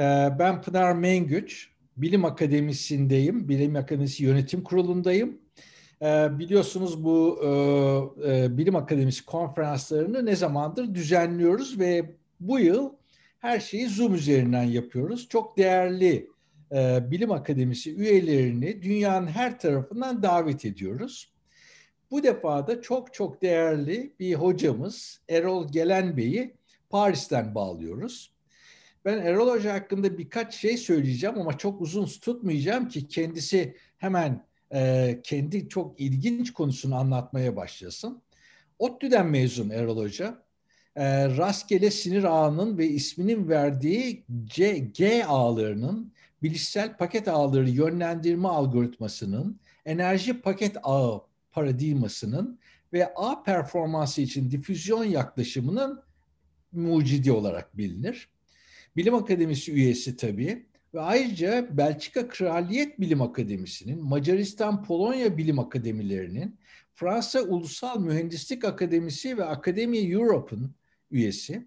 Ee, ben Pınar Mengüç, Bilim Akademisi'ndeyim. Bilim Akademisi Yönetim Kurulu'ndayım. Ee, biliyorsunuz bu e, e, Bilim Akademisi konferanslarını ne zamandır düzenliyoruz ve bu yıl her şeyi Zoom üzerinden yapıyoruz. Çok değerli e, Bilim Akademisi üyelerini dünyanın her tarafından davet ediyoruz. Bu defa da çok çok değerli bir hocamız Erol Gelen Bey'i Paris'ten bağlıyoruz. Ben Erol Hoca hakkında birkaç şey söyleyeceğim ama çok uzun tutmayacağım ki kendisi hemen e, kendi çok ilginç konusunu anlatmaya başlasın. ODTÜ'den mezun Erol Hoca. E, rastgele sinir ağının ve isminin verdiği C, G ağlarının bilişsel paket ağları yönlendirme algoritmasının enerji paket ağı paradigmasının ve ağ performansı için difüzyon yaklaşımının mucidi olarak bilinir. Bilim Akademisi üyesi tabii ve ayrıca Belçika Kraliyet Bilim Akademisi'nin, Macaristan Polonya Bilim Akademilerinin, Fransa Ulusal Mühendislik Akademisi ve Akademi Europe'un üyesi.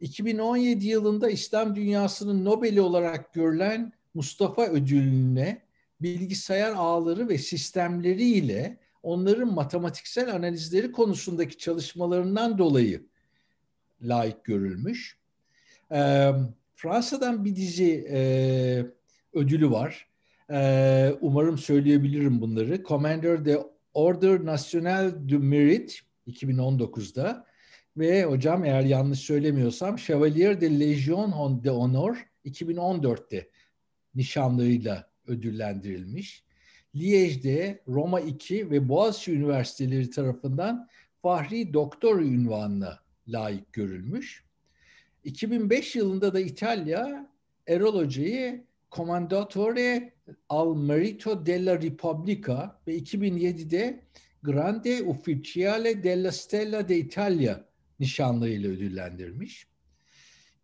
2017 yılında İslam dünyasının Nobel'i olarak görülen Mustafa Ödülü'ne bilgisayar ağları ve sistemleriyle onların matematiksel analizleri konusundaki çalışmalarından dolayı layık görülmüş. Ee, Fransa'dan bir dizi e, ödülü var. E, umarım söyleyebilirim bunları. Commander de Order National du Mérite 2019'da ve hocam eğer yanlış söylemiyorsam Chevalier de Légion de Honor 2014'te nişanlığıyla ödüllendirilmiş. Liège'de Roma 2 ve Boğaziçi Üniversiteleri tarafından Fahri Doktor ünvanına layık görülmüş. 2005 yılında da İtalya Erol Hoca'yı Commendatore al Merito della Repubblica ve 2007'de Grande Ufficiale della Stella de Italia nişanlığıyla ödüllendirmiş.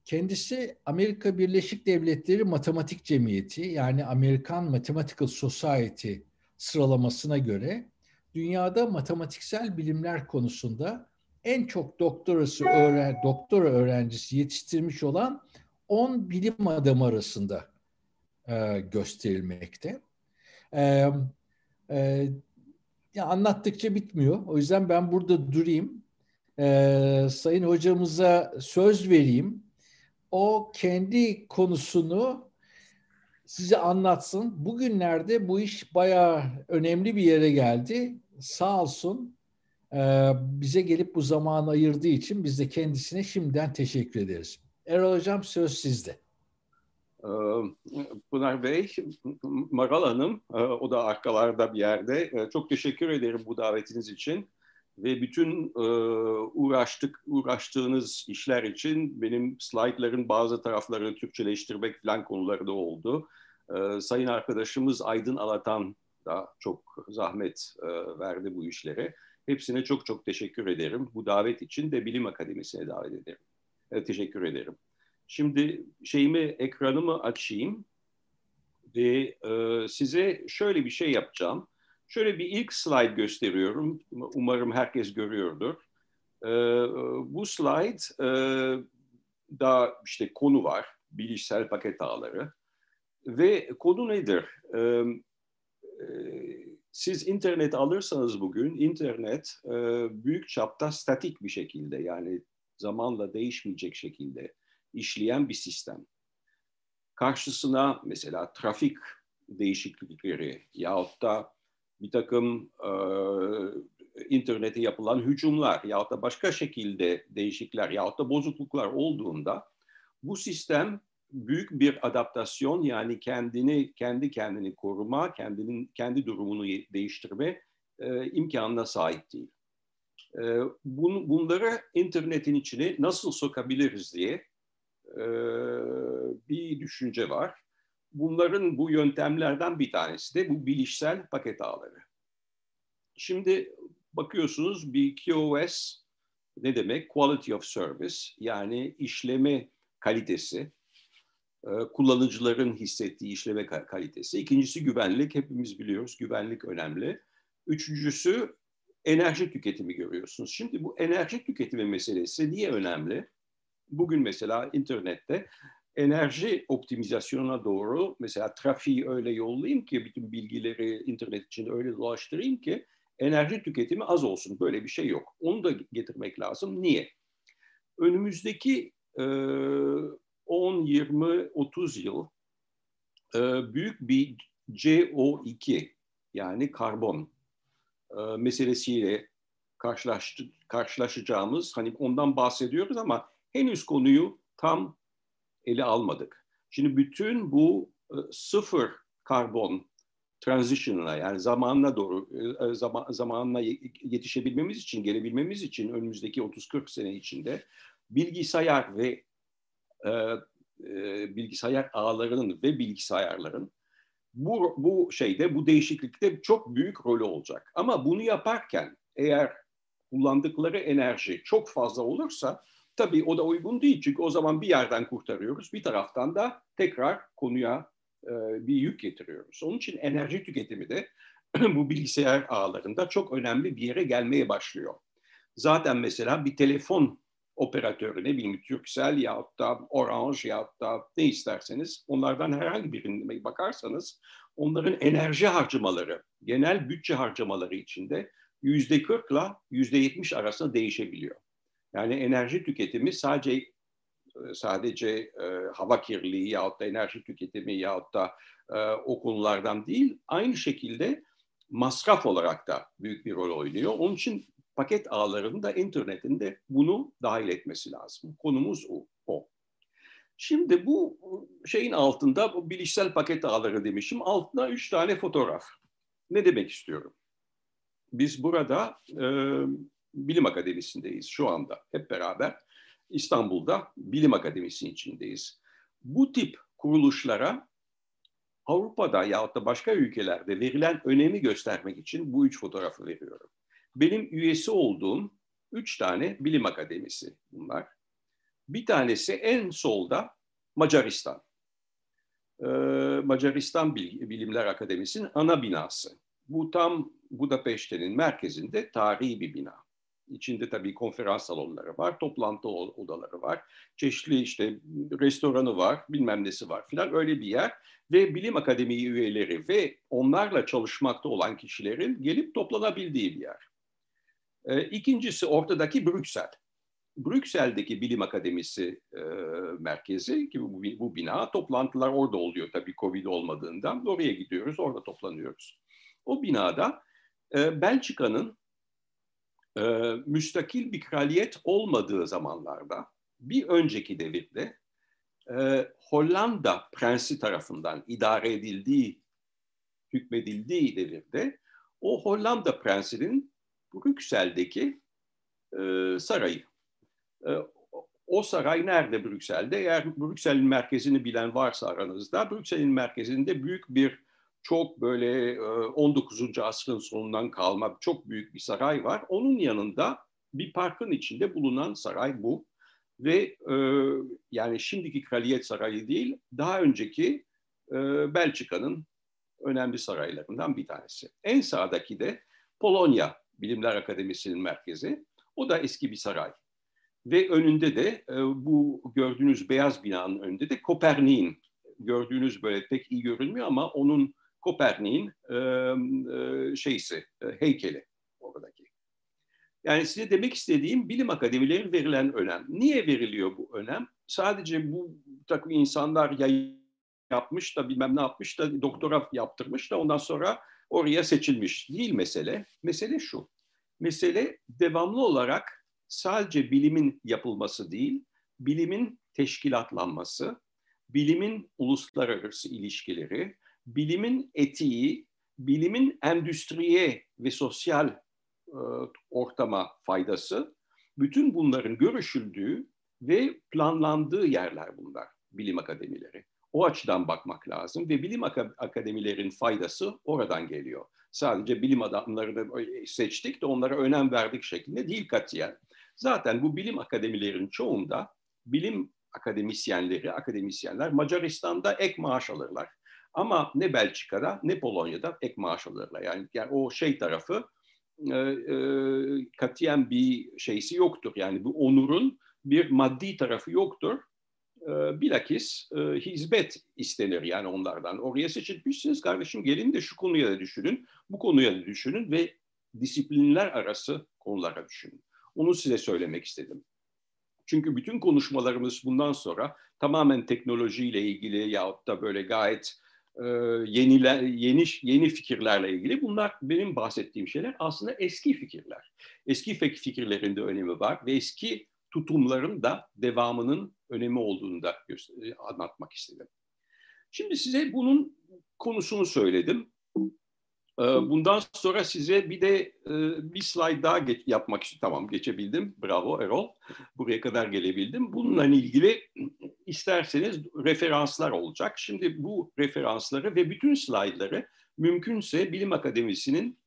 Kendisi Amerika Birleşik Devletleri Matematik Cemiyeti yani American Mathematical Society sıralamasına göre dünyada matematiksel bilimler konusunda en çok doktorası öğren doktora öğrencisi yetiştirmiş olan 10 bilim adamı arasında e, gösterilmekte. E, e, ya anlattıkça bitmiyor. O yüzden ben burada durayım. E, sayın hocamıza söz vereyim. O kendi konusunu size anlatsın. Bugünlerde bu iş bayağı önemli bir yere geldi. Sağ olsun bize gelip bu zamanı ayırdığı için biz de kendisine şimdiden teşekkür ederiz. Erol Hocam söz sizde. Ee, Pınar Bey, Maral Hanım, e, o da arkalarda bir yerde. E, çok teşekkür ederim bu davetiniz için ve bütün e, uğraştık uğraştığınız işler için benim slaytların bazı taraflarını Türkçeleştirmek falan konuları da oldu. Sayın arkadaşımız Aydın Alatan da çok zahmet verdi bu işlere. Hepsine çok çok teşekkür ederim. Bu davet için de Bilim Akademisi'ne davet ederim. Evet, teşekkür ederim. Şimdi şeyimi, ekranımı açayım ve e, size şöyle bir şey yapacağım. Şöyle bir ilk slide gösteriyorum. Umarım herkes görüyordur. E, bu slide e, da işte konu var. Bilişsel paket ağları. Ve konu nedir? E, e, siz internet alırsanız bugün internet e, büyük çapta statik bir şekilde yani zamanla değişmeyecek şekilde işleyen bir sistem. Karşısına mesela trafik değişiklikleri yahut da bir takım e, internete yapılan hücumlar yahut da başka şekilde değişiklikler yahut da bozukluklar olduğunda bu sistem büyük bir adaptasyon yani kendini kendi kendini koruma, kendinin kendi durumunu değiştirme e, imkanına sahip değil. E, bun, bunları internetin içine nasıl sokabiliriz diye e, bir düşünce var. Bunların bu yöntemlerden bir tanesi de bu bilişsel paket ağları. Şimdi bakıyorsunuz bir QoS ne demek? Quality of Service yani işleme kalitesi kullanıcıların hissettiği işleme kalitesi. İkincisi güvenlik. Hepimiz biliyoruz güvenlik önemli. Üçüncüsü enerji tüketimi görüyorsunuz. Şimdi bu enerji tüketimi meselesi niye önemli? Bugün mesela internette enerji optimizasyonuna doğru mesela trafiği öyle yollayayım ki bütün bilgileri internet içinde öyle dolaştırayım ki enerji tüketimi az olsun. Böyle bir şey yok. Onu da getirmek lazım. Niye? Önümüzdeki e, 10, 20, 30 yıl e, büyük bir CO2 yani karbon e, meselesiyle karşılaştı, karşılaşacağımız hani ondan bahsediyoruz ama henüz konuyu tam ele almadık. Şimdi bütün bu e, sıfır karbon transition'ına yani zamanına doğru e, zaman, zamanına yetişebilmemiz için, gelebilmemiz için önümüzdeki 30-40 sene içinde bilgisayar ve e, e, bilgisayar ağlarının ve bilgisayarların bu, bu şeyde, bu değişiklikte çok büyük rolü olacak. Ama bunu yaparken eğer kullandıkları enerji çok fazla olursa tabii o da uygun değil. Çünkü o zaman bir yerden kurtarıyoruz, bir taraftan da tekrar konuya e, bir yük getiriyoruz. Onun için enerji tüketimi de bu bilgisayar ağlarında çok önemli bir yere gelmeye başlıyor. Zaten mesela bir telefon operatörü ne bileyim Turkcell ya da Orange ya da ne isterseniz onlardan herhangi birine bakarsanız onların enerji harcamaları, genel bütçe harcamaları içinde yüzde 40 ile yüzde 70 arasında değişebiliyor. Yani enerji tüketimi sadece sadece e, hava kirliliği yahut da enerji tüketimi yahut da e, o konulardan değil, aynı şekilde masraf olarak da büyük bir rol oynuyor. Onun için paket ağlarının da internetin de bunu dahil etmesi lazım. Konumuz o. o. Şimdi bu şeyin altında bu bilişsel paket ağları demişim. Altında üç tane fotoğraf. Ne demek istiyorum? Biz burada e, Bilim Akademisi'ndeyiz şu anda hep beraber. İstanbul'da Bilim Akademisi içindeyiz. Bu tip kuruluşlara Avrupa'da ya da başka ülkelerde verilen önemi göstermek için bu üç fotoğrafı veriyorum. Benim üyesi olduğum üç tane bilim akademisi bunlar. Bir tanesi en solda Macaristan. Ee, Macaristan Bilimler Akademisi'nin ana binası. Bu tam Budapeşte'nin merkezinde tarihi bir bina. İçinde tabii konferans salonları var, toplantı odaları var, çeşitli işte restoranı var, bilmem nesi var filan öyle bir yer. Ve bilim akademi üyeleri ve onlarla çalışmakta olan kişilerin gelip toplanabildiği bir yer. E, ikincisi ortadaki Brüksel. Brüksel'deki Bilim Akademisi e, merkezi ki bu, bu bina toplantılar orada oluyor tabii Covid olmadığından. Oraya gidiyoruz, orada toplanıyoruz. O binada e, Belçika'nın e, müstakil bir kraliyet olmadığı zamanlarda bir önceki devirde e, Hollanda prensi tarafından idare edildiği, hükmedildiği devirde o Hollanda prensinin Brüksel'deki e, sarayı. E, o saray nerede Brüksel'de? Eğer Brüksel'in merkezini bilen varsa aranızda, Brüksel'in merkezinde büyük bir çok böyle 19. E, asrın sonundan kalma çok büyük bir saray var. Onun yanında bir parkın içinde bulunan saray bu. Ve e, yani şimdiki kraliyet sarayı değil, daha önceki e, Belçika'nın önemli saraylarından bir tanesi. En sağdaki de Polonya Bilimler Akademisi'nin merkezi. O da eski bir saray. Ve önünde de e, bu gördüğünüz beyaz binanın önünde de Kopernik'in gördüğünüz böyle pek iyi görünmüyor ama onun Kopernik'in e, e, şeysi, heykeli oradaki. Yani size demek istediğim bilim akademileri verilen önem. Niye veriliyor bu önem? Sadece bu takım insanlar ya yapmış da bilmem ne yapmış da doktora yaptırmış da ondan sonra oraya seçilmiş değil mesele. Mesele şu. Mesele devamlı olarak sadece bilimin yapılması değil, bilimin teşkilatlanması, bilimin uluslararası ilişkileri, bilimin etiği, bilimin endüstriye ve sosyal e, ortama faydası, bütün bunların görüşüldüğü ve planlandığı yerler bunlar, bilim akademileri. O açıdan bakmak lazım ve bilim akademilerin faydası oradan geliyor. Sadece bilim adamlarını seçtik de onlara önem verdik şeklinde değil katiyen. Zaten bu bilim akademilerin çoğunda bilim akademisyenleri, akademisyenler Macaristan'da ek maaş alırlar. Ama ne Belçika'da ne Polonya'da ek maaş alırlar. Yani, yani o şey tarafı e, e, katiyen bir şeysi yoktur. Yani bu onurun bir maddi tarafı yoktur. E, bilakis e, hizmet istenir yani onlardan. Oraya seçilmişsiniz kardeşim gelin de şu konuya da düşünün, bu konuya da düşünün ve disiplinler arası konulara düşünün. Onu size söylemek istedim. Çünkü bütün konuşmalarımız bundan sonra tamamen teknolojiyle ilgili yahut da böyle gayet e, yeniler, yeni yeni fikirlerle ilgili. Bunlar benim bahsettiğim şeyler aslında eski fikirler. Eski fikirlerin de önemi var ve eski tutumların da devamının önemi olduğunu da anlatmak istedim. Şimdi size bunun konusunu söyledim. Ee, bundan sonra size bir de e, bir slide daha geç, yapmak için tamam geçebildim. Bravo Erol. Buraya kadar gelebildim. Bununla ilgili isterseniz referanslar olacak. Şimdi bu referansları ve bütün slaytları mümkünse Bilim Akademisi'nin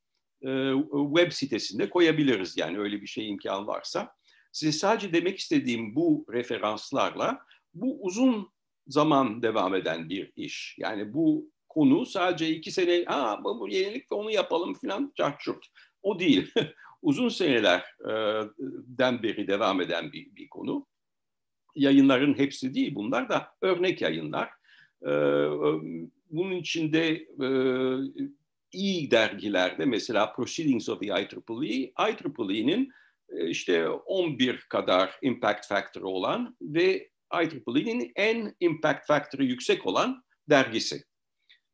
e, web sitesinde koyabiliriz. Yani öyle bir şey imkan varsa. Size sadece demek istediğim bu referanslarla bu uzun zaman devam eden bir iş. Yani bu konu sadece iki sene ha bu yenilik onu yapalım filan çarçurt. O değil. Uzun senelerden beri devam eden bir, bir konu. Yayınların hepsi değil bunlar da örnek yayınlar. Bunun içinde iyi dergilerde mesela Proceedings of the IEEE, IEEE'nin işte 11 kadar impact factor olan ve IEEE'nin en impact factor'ı yüksek olan dergisi.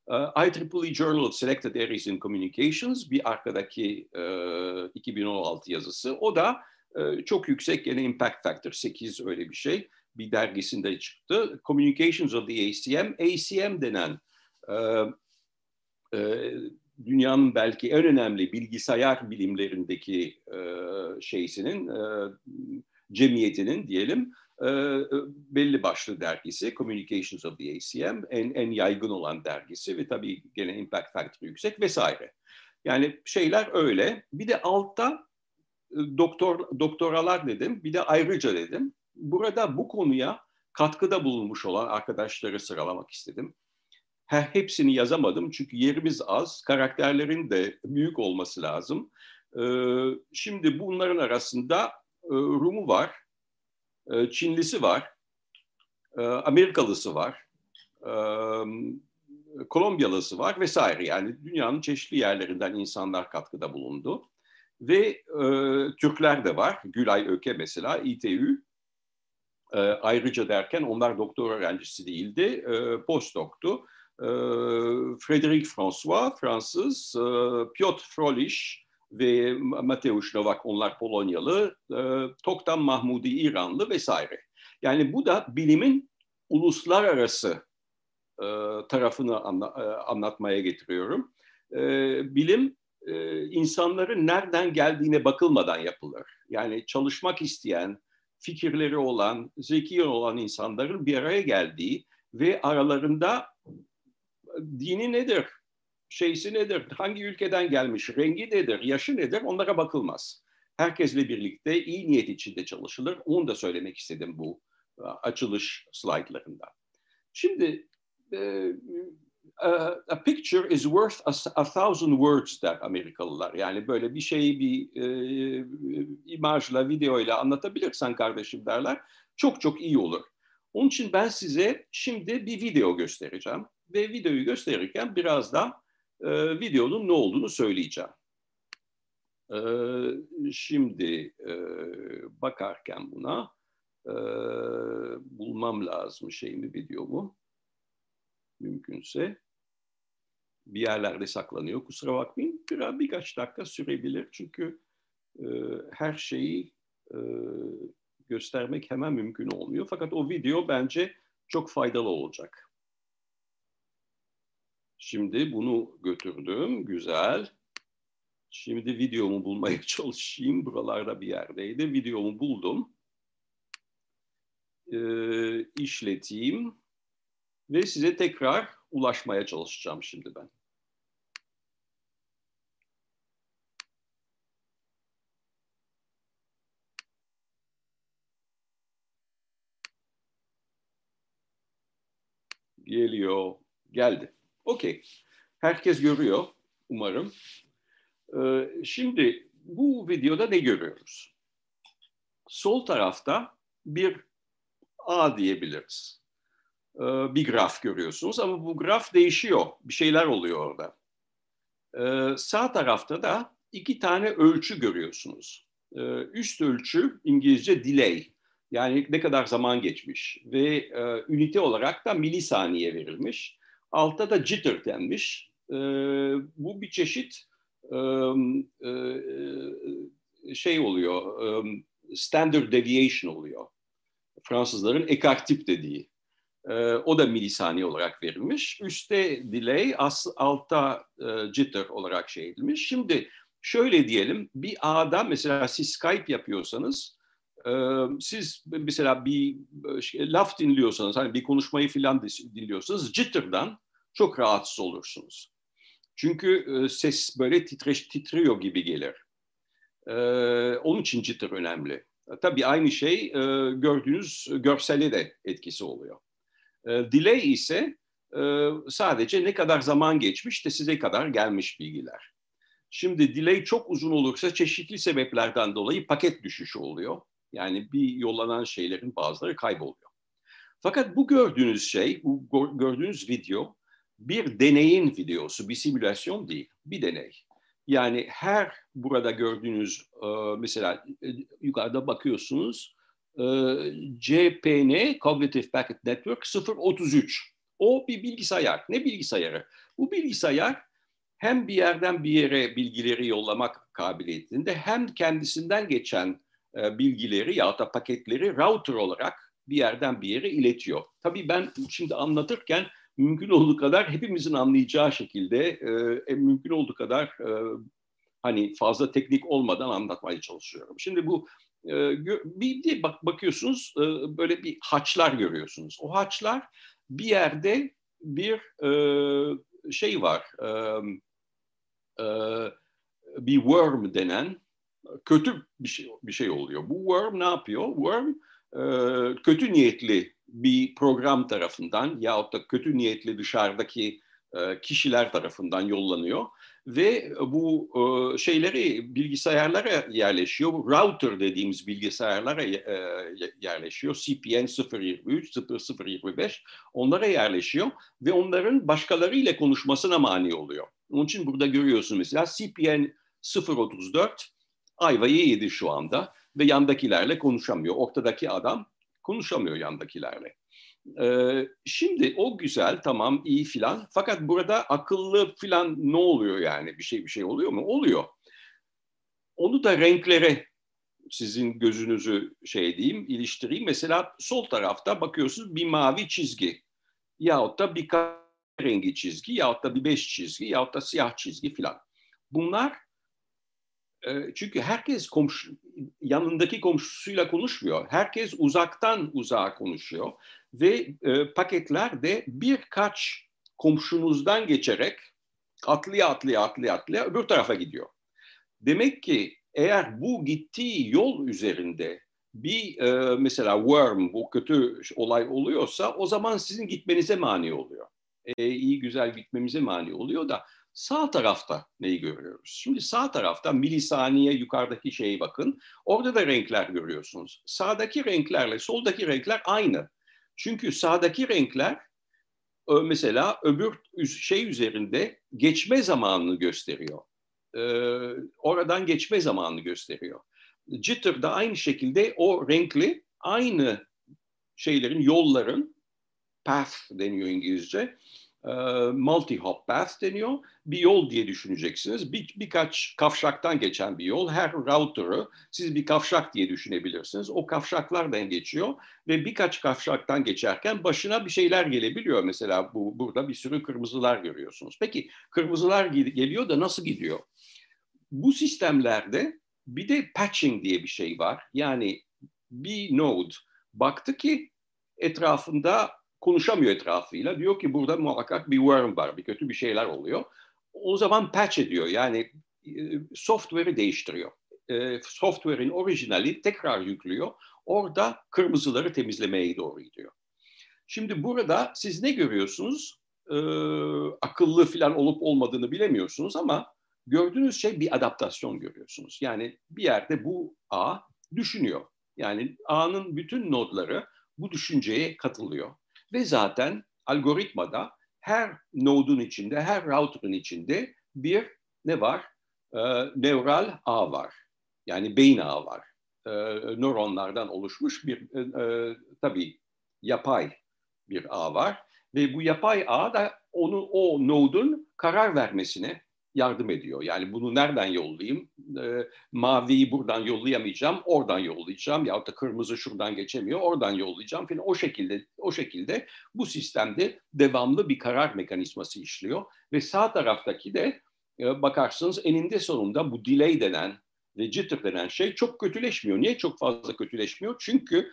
IEEE Journal of Selected Areas in Communications bir arkadaki e, 2016 yazısı. O da e, çok yüksek gene impact factor 8 öyle bir şey bir dergisinde çıktı. Communications of the ACM, ACM denen e, e, dünyanın belki en önemli bilgisayar bilimlerindeki e, şeysinin e, cemiyetinin diyelim e, belli başlı dergisi Communications of the ACM en, en yaygın olan dergisi ve tabii gene impact factor yüksek vesaire. Yani şeyler öyle. Bir de altta doktor doktoralar dedim. Bir de ayrıca dedim. Burada bu konuya katkıda bulunmuş olan arkadaşları sıralamak istedim. Her hepsini yazamadım çünkü yerimiz az. Karakterlerin de büyük olması lazım. Şimdi bunların arasında Rum'u var, ee, Çinlisi var, ee, Amerikalısı var, ee, Kolombiyalısı var vesaire. Yani dünyanın çeşitli yerlerinden insanlar katkıda bulundu. Ve e, Türkler de var. Gülay Öke mesela, İTÜ. E, ayrıca derken onlar doktor öğrencisi değildi, e, postdoktu. E, Frédéric François, Fransız, e, Piotr Frolish, ve Mateusz Novak onlar Polonyalı, e, Toktan Mahmudi İranlı vesaire. Yani bu da bilimin uluslararası e, tarafını anla, anlatmaya getiriyorum. Bilim insanların nereden geldiğine bakılmadan yapılır. Yani çalışmak isteyen, fikirleri olan, zeki olan insanların bir araya geldiği ve aralarında dini nedir, şeysi nedir, hangi ülkeden gelmiş, rengi nedir, yaşı nedir onlara bakılmaz. Herkesle birlikte iyi niyet içinde çalışılır. Onu da söylemek istedim bu e, açılış slaytlarında. Şimdi e, a, picture is worth a, a thousand words der Amerikalılar. Yani böyle bir şeyi bir e, imajla, videoyla anlatabilirsen kardeşim derler. Çok çok iyi olur. Onun için ben size şimdi bir video göstereceğim. Ve videoyu gösterirken biraz da e, videonun ne olduğunu söyleyeceğim. E, şimdi e, bakarken buna e, bulmam lazım şeyimi videomu. Mümkünse bir yerlerde saklanıyor. Kusura bakmayın. Biraz birkaç dakika sürebilir. Çünkü e, her şeyi e, göstermek hemen mümkün olmuyor. Fakat o video bence çok faydalı olacak. Şimdi bunu götürdüm. Güzel. Şimdi videomu bulmaya çalışayım. Buralarda bir yerdeydi. Videomu buldum. Ee, işleteyim. Ve size tekrar ulaşmaya çalışacağım şimdi ben. Geliyor. Geldi. Okey. Herkes görüyor umarım. Ee, şimdi bu videoda ne görüyoruz? Sol tarafta bir A diyebiliriz. Ee, bir graf görüyorsunuz ama bu graf değişiyor. Bir şeyler oluyor orada. Ee, sağ tarafta da iki tane ölçü görüyorsunuz. Ee, üst ölçü İngilizce delay. Yani ne kadar zaman geçmiş ve e, ünite olarak da milisaniye verilmiş. Altta da jitter denmiş. bu bir çeşit e, şey oluyor, standard deviation oluyor. Fransızların ekart dediği. Ee, o da milisaniye olarak verilmiş. Üste delay, as, altta e, jitter olarak şey edilmiş. Şimdi şöyle diyelim, bir ağda mesela siz Skype yapıyorsanız, e, siz mesela bir şey, laf dinliyorsanız, hani bir konuşmayı filan dinliyorsanız jitter'dan çok rahatsız olursunuz. Çünkü e, ses böyle titreş, titriyor gibi gelir. E, onun için jitter önemli. Tabii aynı şey e, gördüğünüz görsele de etkisi oluyor. E, delay ise e, sadece ne kadar zaman geçmiş de size kadar gelmiş bilgiler. Şimdi delay çok uzun olursa çeşitli sebeplerden dolayı paket düşüşü oluyor. Yani bir yollanan şeylerin bazıları kayboluyor. Fakat bu gördüğünüz şey, bu gördüğünüz video bir deneyin videosu, bir simülasyon değil, bir deney. Yani her burada gördüğünüz e, mesela e, yukarıda bakıyorsunuz e, CPN Cognitive Packet Network 033. O bir bilgisayar. Ne bilgisayarı? Bu bilgisayar hem bir yerden bir yere bilgileri yollamak kabiliyetinde hem kendisinden geçen bilgileri ya da paketleri router olarak bir yerden bir yere iletiyor. Tabii ben şimdi anlatırken mümkün olduğu kadar hepimizin anlayacağı şekilde e, mümkün olduğu kadar e, hani fazla teknik olmadan anlatmaya çalışıyorum. Şimdi bu e, bir de bak bakıyorsunuz e, böyle bir haçlar görüyorsunuz. O haçlar bir yerde bir e, şey var. E, e, bir worm denen kötü bir şey bir şey oluyor. Bu worm ne yapıyor? Worm e, kötü niyetli bir program tarafından yahut da kötü niyetli dışarıdaki e, kişiler tarafından yollanıyor ve bu e, şeyleri bilgisayarlara yerleşiyor. Router dediğimiz bilgisayarlara e, yerleşiyor. CPN 023, 0025 onlara yerleşiyor ve onların başkalarıyla konuşmasına mani oluyor. Onun için burada görüyorsun mesela CPN 034 ayvayı yedi şu anda ve yandakilerle konuşamıyor. Ortadaki adam konuşamıyor yandakilerle. Ee, şimdi o güzel tamam iyi filan fakat burada akıllı filan ne oluyor yani bir şey bir şey oluyor mu? Oluyor. Onu da renklere sizin gözünüzü şey diyeyim iliştireyim. Mesela sol tarafta bakıyorsunuz bir mavi çizgi yahut da bir rengi çizgi yahut da bir beş çizgi yahut da siyah çizgi filan. Bunlar çünkü herkes komşu, yanındaki komşusuyla konuşmuyor. Herkes uzaktan uzağa konuşuyor. Ve e, paketler de birkaç komşunuzdan geçerek atlaya atlaya atlaya atlaya öbür tarafa gidiyor. Demek ki eğer bu gittiği yol üzerinde bir e, mesela worm bu kötü olay oluyorsa o zaman sizin gitmenize mani oluyor. E, iyi güzel gitmemize mani oluyor da Sağ tarafta neyi görüyoruz? Şimdi sağ tarafta milisaniye yukarıdaki şeye bakın. Orada da renkler görüyorsunuz. Sağdaki renklerle soldaki renkler aynı. Çünkü sağdaki renkler mesela öbür şey üzerinde geçme zamanını gösteriyor. Ee, oradan geçme zamanını gösteriyor. Jitter da aynı şekilde o renkli aynı şeylerin, yolların, path deniyor İngilizce, e, multi-hop path deniyor. Bir yol diye düşüneceksiniz. Bir, birkaç kavşaktan geçen bir yol. Her router'ı siz bir kavşak diye düşünebilirsiniz. O kavşaklardan geçiyor ve birkaç kavşaktan geçerken başına bir şeyler gelebiliyor. Mesela bu burada bir sürü kırmızılar görüyorsunuz. Peki kırmızılar geliyor da nasıl gidiyor? Bu sistemlerde bir de patching diye bir şey var. Yani bir node baktı ki etrafında konuşamıyor etrafıyla. Diyor ki burada muhakkak bir worm var, bir kötü bir şeyler oluyor. O zaman patch ediyor yani e, software'i değiştiriyor. E, software'in orijinali tekrar yüklüyor. Orada kırmızıları temizlemeye doğru gidiyor. Şimdi burada siz ne görüyorsunuz? E, akıllı falan olup olmadığını bilemiyorsunuz ama gördüğünüz şey bir adaptasyon görüyorsunuz. Yani bir yerde bu ağ düşünüyor. Yani ağın bütün nodları bu düşünceye katılıyor. Ve zaten algoritmada her nodun içinde, her router'ın içinde bir ne var? E, nevral ağ var. Yani beyin ağı var. E, nöronlardan oluşmuş bir e, e, tabii yapay bir ağ var. Ve bu yapay ağ da onu o nodun karar vermesine yardım ediyor. Yani bunu nereden yollayayım? E, maviyi buradan yollayamayacağım, oradan yollayacağım. Ya da kırmızı şuradan geçemiyor, oradan yollayacağım falan. O şekilde o şekilde bu sistemde devamlı bir karar mekanizması işliyor ve sağ taraftaki de e, bakarsınız eninde sonunda bu delay denen ve jitter denen şey çok kötüleşmiyor. Niye çok fazla kötüleşmiyor? Çünkü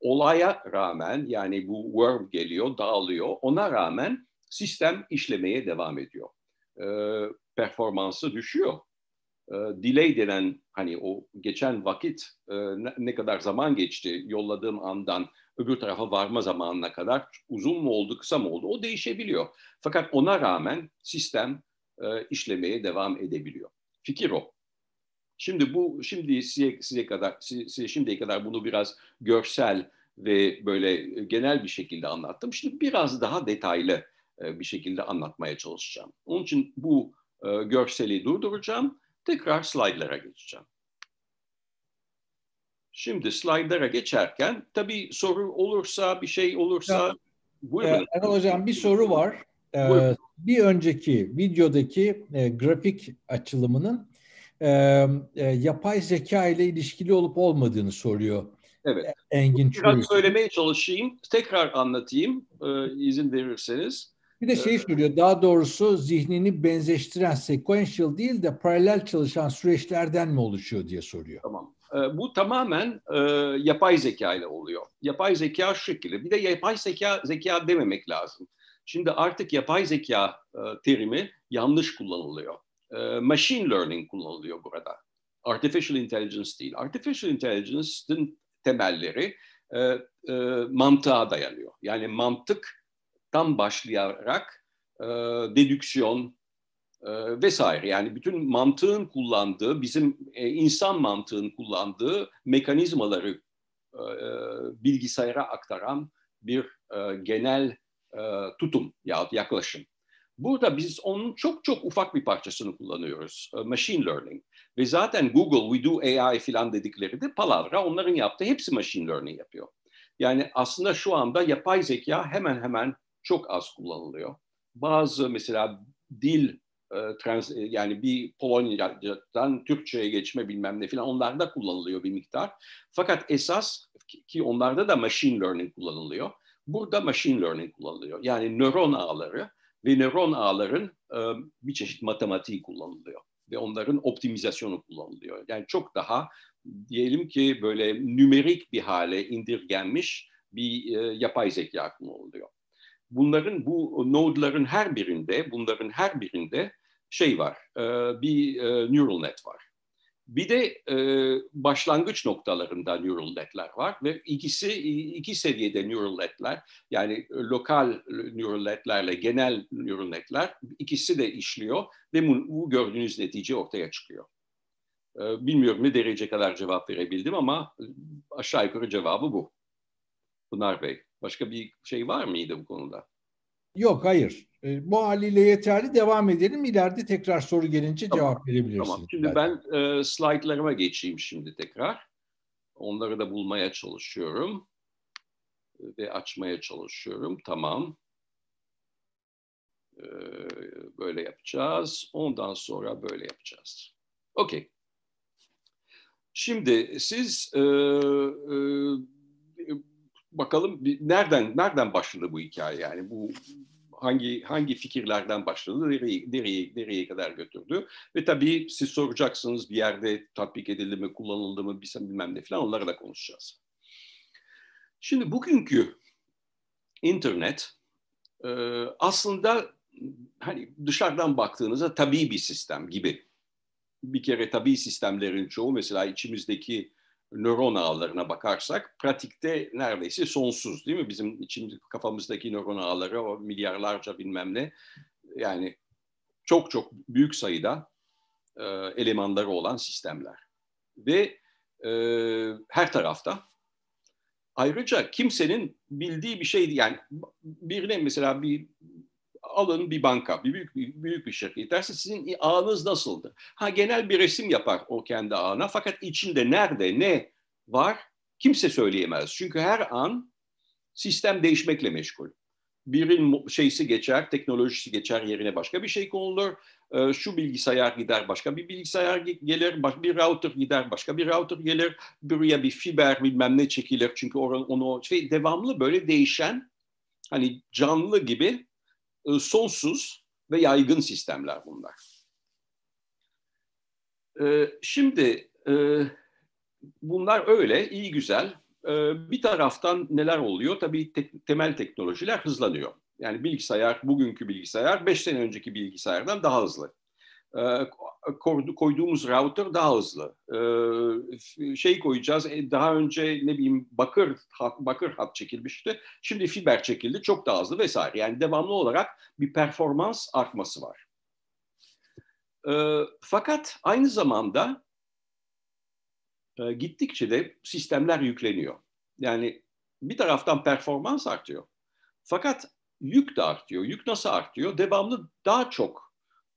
olaya rağmen yani bu worm geliyor, dağılıyor. Ona rağmen sistem işlemeye devam ediyor. E, performansı düşüyor. E, delay denen hani o geçen vakit e, ne, kadar zaman geçti yolladığım andan öbür tarafa varma zamanına kadar uzun mu oldu, kısa mı oldu o değişebiliyor. Fakat ona rağmen sistem e, işlemeye devam edebiliyor. Fikir o. Şimdi bu şimdi size, size kadar size şimdiye kadar bunu biraz görsel ve böyle genel bir şekilde anlattım. Şimdi biraz daha detaylı bir şekilde anlatmaya çalışacağım. Onun için bu e, görseli durduracağım. Tekrar slaytlara geçeceğim. Şimdi slaytlara geçerken tabii soru olursa, bir şey olursa ya, buyurun. E, Erol Hocam bir soru var. Ee, bir önceki videodaki e, grafik açılımının e, e, yapay zeka ile ilişkili olup olmadığını soruyor. Evet. Engin Biraz Çürük. söylemeye çalışayım. Tekrar anlatayım e, izin verirseniz. Bir de şey soruyor, daha doğrusu zihnini benzeştiren sequential değil de paralel çalışan süreçlerden mi oluşuyor diye soruyor. Tamam. E, bu tamamen e, yapay zeka ile oluyor. Yapay zeka şu şekilde. Bir de yapay zeka zeka dememek lazım. Şimdi artık yapay zeka e, terimi yanlış kullanılıyor. E, machine learning kullanılıyor burada. Artificial intelligence değil. Artificial intelligence'ın temelleri e, e, mantığa dayanıyor. Yani mantıktan başlayarak e, dedüksiyon e, vesaire yani bütün mantığın kullandığı, bizim e, insan mantığın kullandığı mekanizmaları e, e bilgisayara aktaran bir e, genel e, tutum yahut yaklaşım. Burada biz onun çok çok ufak bir parçasını kullanıyoruz. E, machine learning. Ve zaten Google, we do AI filan dedikleri de palavra. Onların yaptığı hepsi machine learning yapıyor. Yani aslında şu anda yapay zeka hemen hemen çok az kullanılıyor. Bazı mesela dil e, trans, e, yani bir Polonya'dan Türkçe'ye geçme bilmem ne filan onlarda kullanılıyor bir miktar. Fakat esas ki onlarda da machine learning kullanılıyor. Burada machine learning kullanılıyor. Yani nöron ağları ve nöron ağların e, bir çeşit matematiği kullanılıyor ve onların optimizasyonu kullanılıyor. Yani çok daha diyelim ki böyle nümerik bir hale indirgenmiş bir yapay zeka kullanılıyor. Bunların bu node'ların her birinde, bunların her birinde şey var, e, bir e, neural net var. Bir de e, başlangıç noktalarında neural netler var ve ikisi iki seviyede neural netler yani lokal neural netlerle genel neural netler ikisi de işliyor ve bu, gördüğünüz netice ortaya çıkıyor. Bilmiyorum ne derece kadar cevap verebildim ama aşağı yukarı cevabı bu. Pınar Bey, başka bir şey var mıydı bu konuda? Yok, hayır. E, bu haliyle yeterli. Devam edelim. İleride tekrar soru gelince tamam. cevap verebilirsiniz. Tamam. Şimdi belki. ben e, slaytlarıma geçeyim şimdi tekrar. Onları da bulmaya çalışıyorum. Ve açmaya çalışıyorum. Tamam. E, böyle yapacağız. Ondan sonra böyle yapacağız. Okey. Şimdi siz e, e, bakalım nereden nereden başladı bu hikaye yani bu hangi hangi fikirlerden başladı, nereye, nereye, nereye kadar götürdü. Ve tabii siz soracaksınız bir yerde tatbik edildi mi, kullanıldı mı, bilmem ne falan onları da konuşacağız. Şimdi bugünkü internet e, aslında hani dışarıdan baktığınızda tabii bir sistem gibi. Bir kere tabii sistemlerin çoğu mesela içimizdeki nöron ağlarına bakarsak pratikte neredeyse sonsuz değil mi? Bizim için kafamızdaki nöron ağları o milyarlarca bilmem ne yani çok çok büyük sayıda e, elemanları olan sistemler. Ve e, her tarafta ayrıca kimsenin bildiği bir şey yani birine mesela bir alın bir banka, bir büyük büyük bir şirket derse sizin ağınız nasıldı? Ha genel bir resim yapar o kendi ağına fakat içinde nerede ne var kimse söyleyemez. Çünkü her an sistem değişmekle meşgul. Birin şeysi geçer, teknolojisi geçer yerine başka bir şey konulur. Ee, şu bilgisayar gider, başka bir bilgisayar gelir, bir router gider, başka bir router gelir. Buraya bir fiber bilmem ne çekilir. Çünkü onu şey, devamlı böyle değişen, hani canlı gibi e, sonsuz ve yaygın sistemler bunlar. Ee, şimdi e, bunlar öyle, iyi güzel. Ee, bir taraftan neler oluyor? Tabii temel teknolojiler hızlanıyor. Yani bilgisayar, bugünkü bilgisayar 5 sene önceki bilgisayardan daha hızlı. Ee, koyduğumuz router daha hızlı. Ee, şey koyacağız, e, daha önce ne bileyim bakır hat, bakır hat çekilmişti. Şimdi fiber çekildi, çok daha hızlı vesaire. Yani devamlı olarak bir performans artması var. Fakat aynı zamanda e, gittikçe de sistemler yükleniyor. Yani bir taraftan performans artıyor. Fakat yük de artıyor. Yük nasıl artıyor? Devamlı daha çok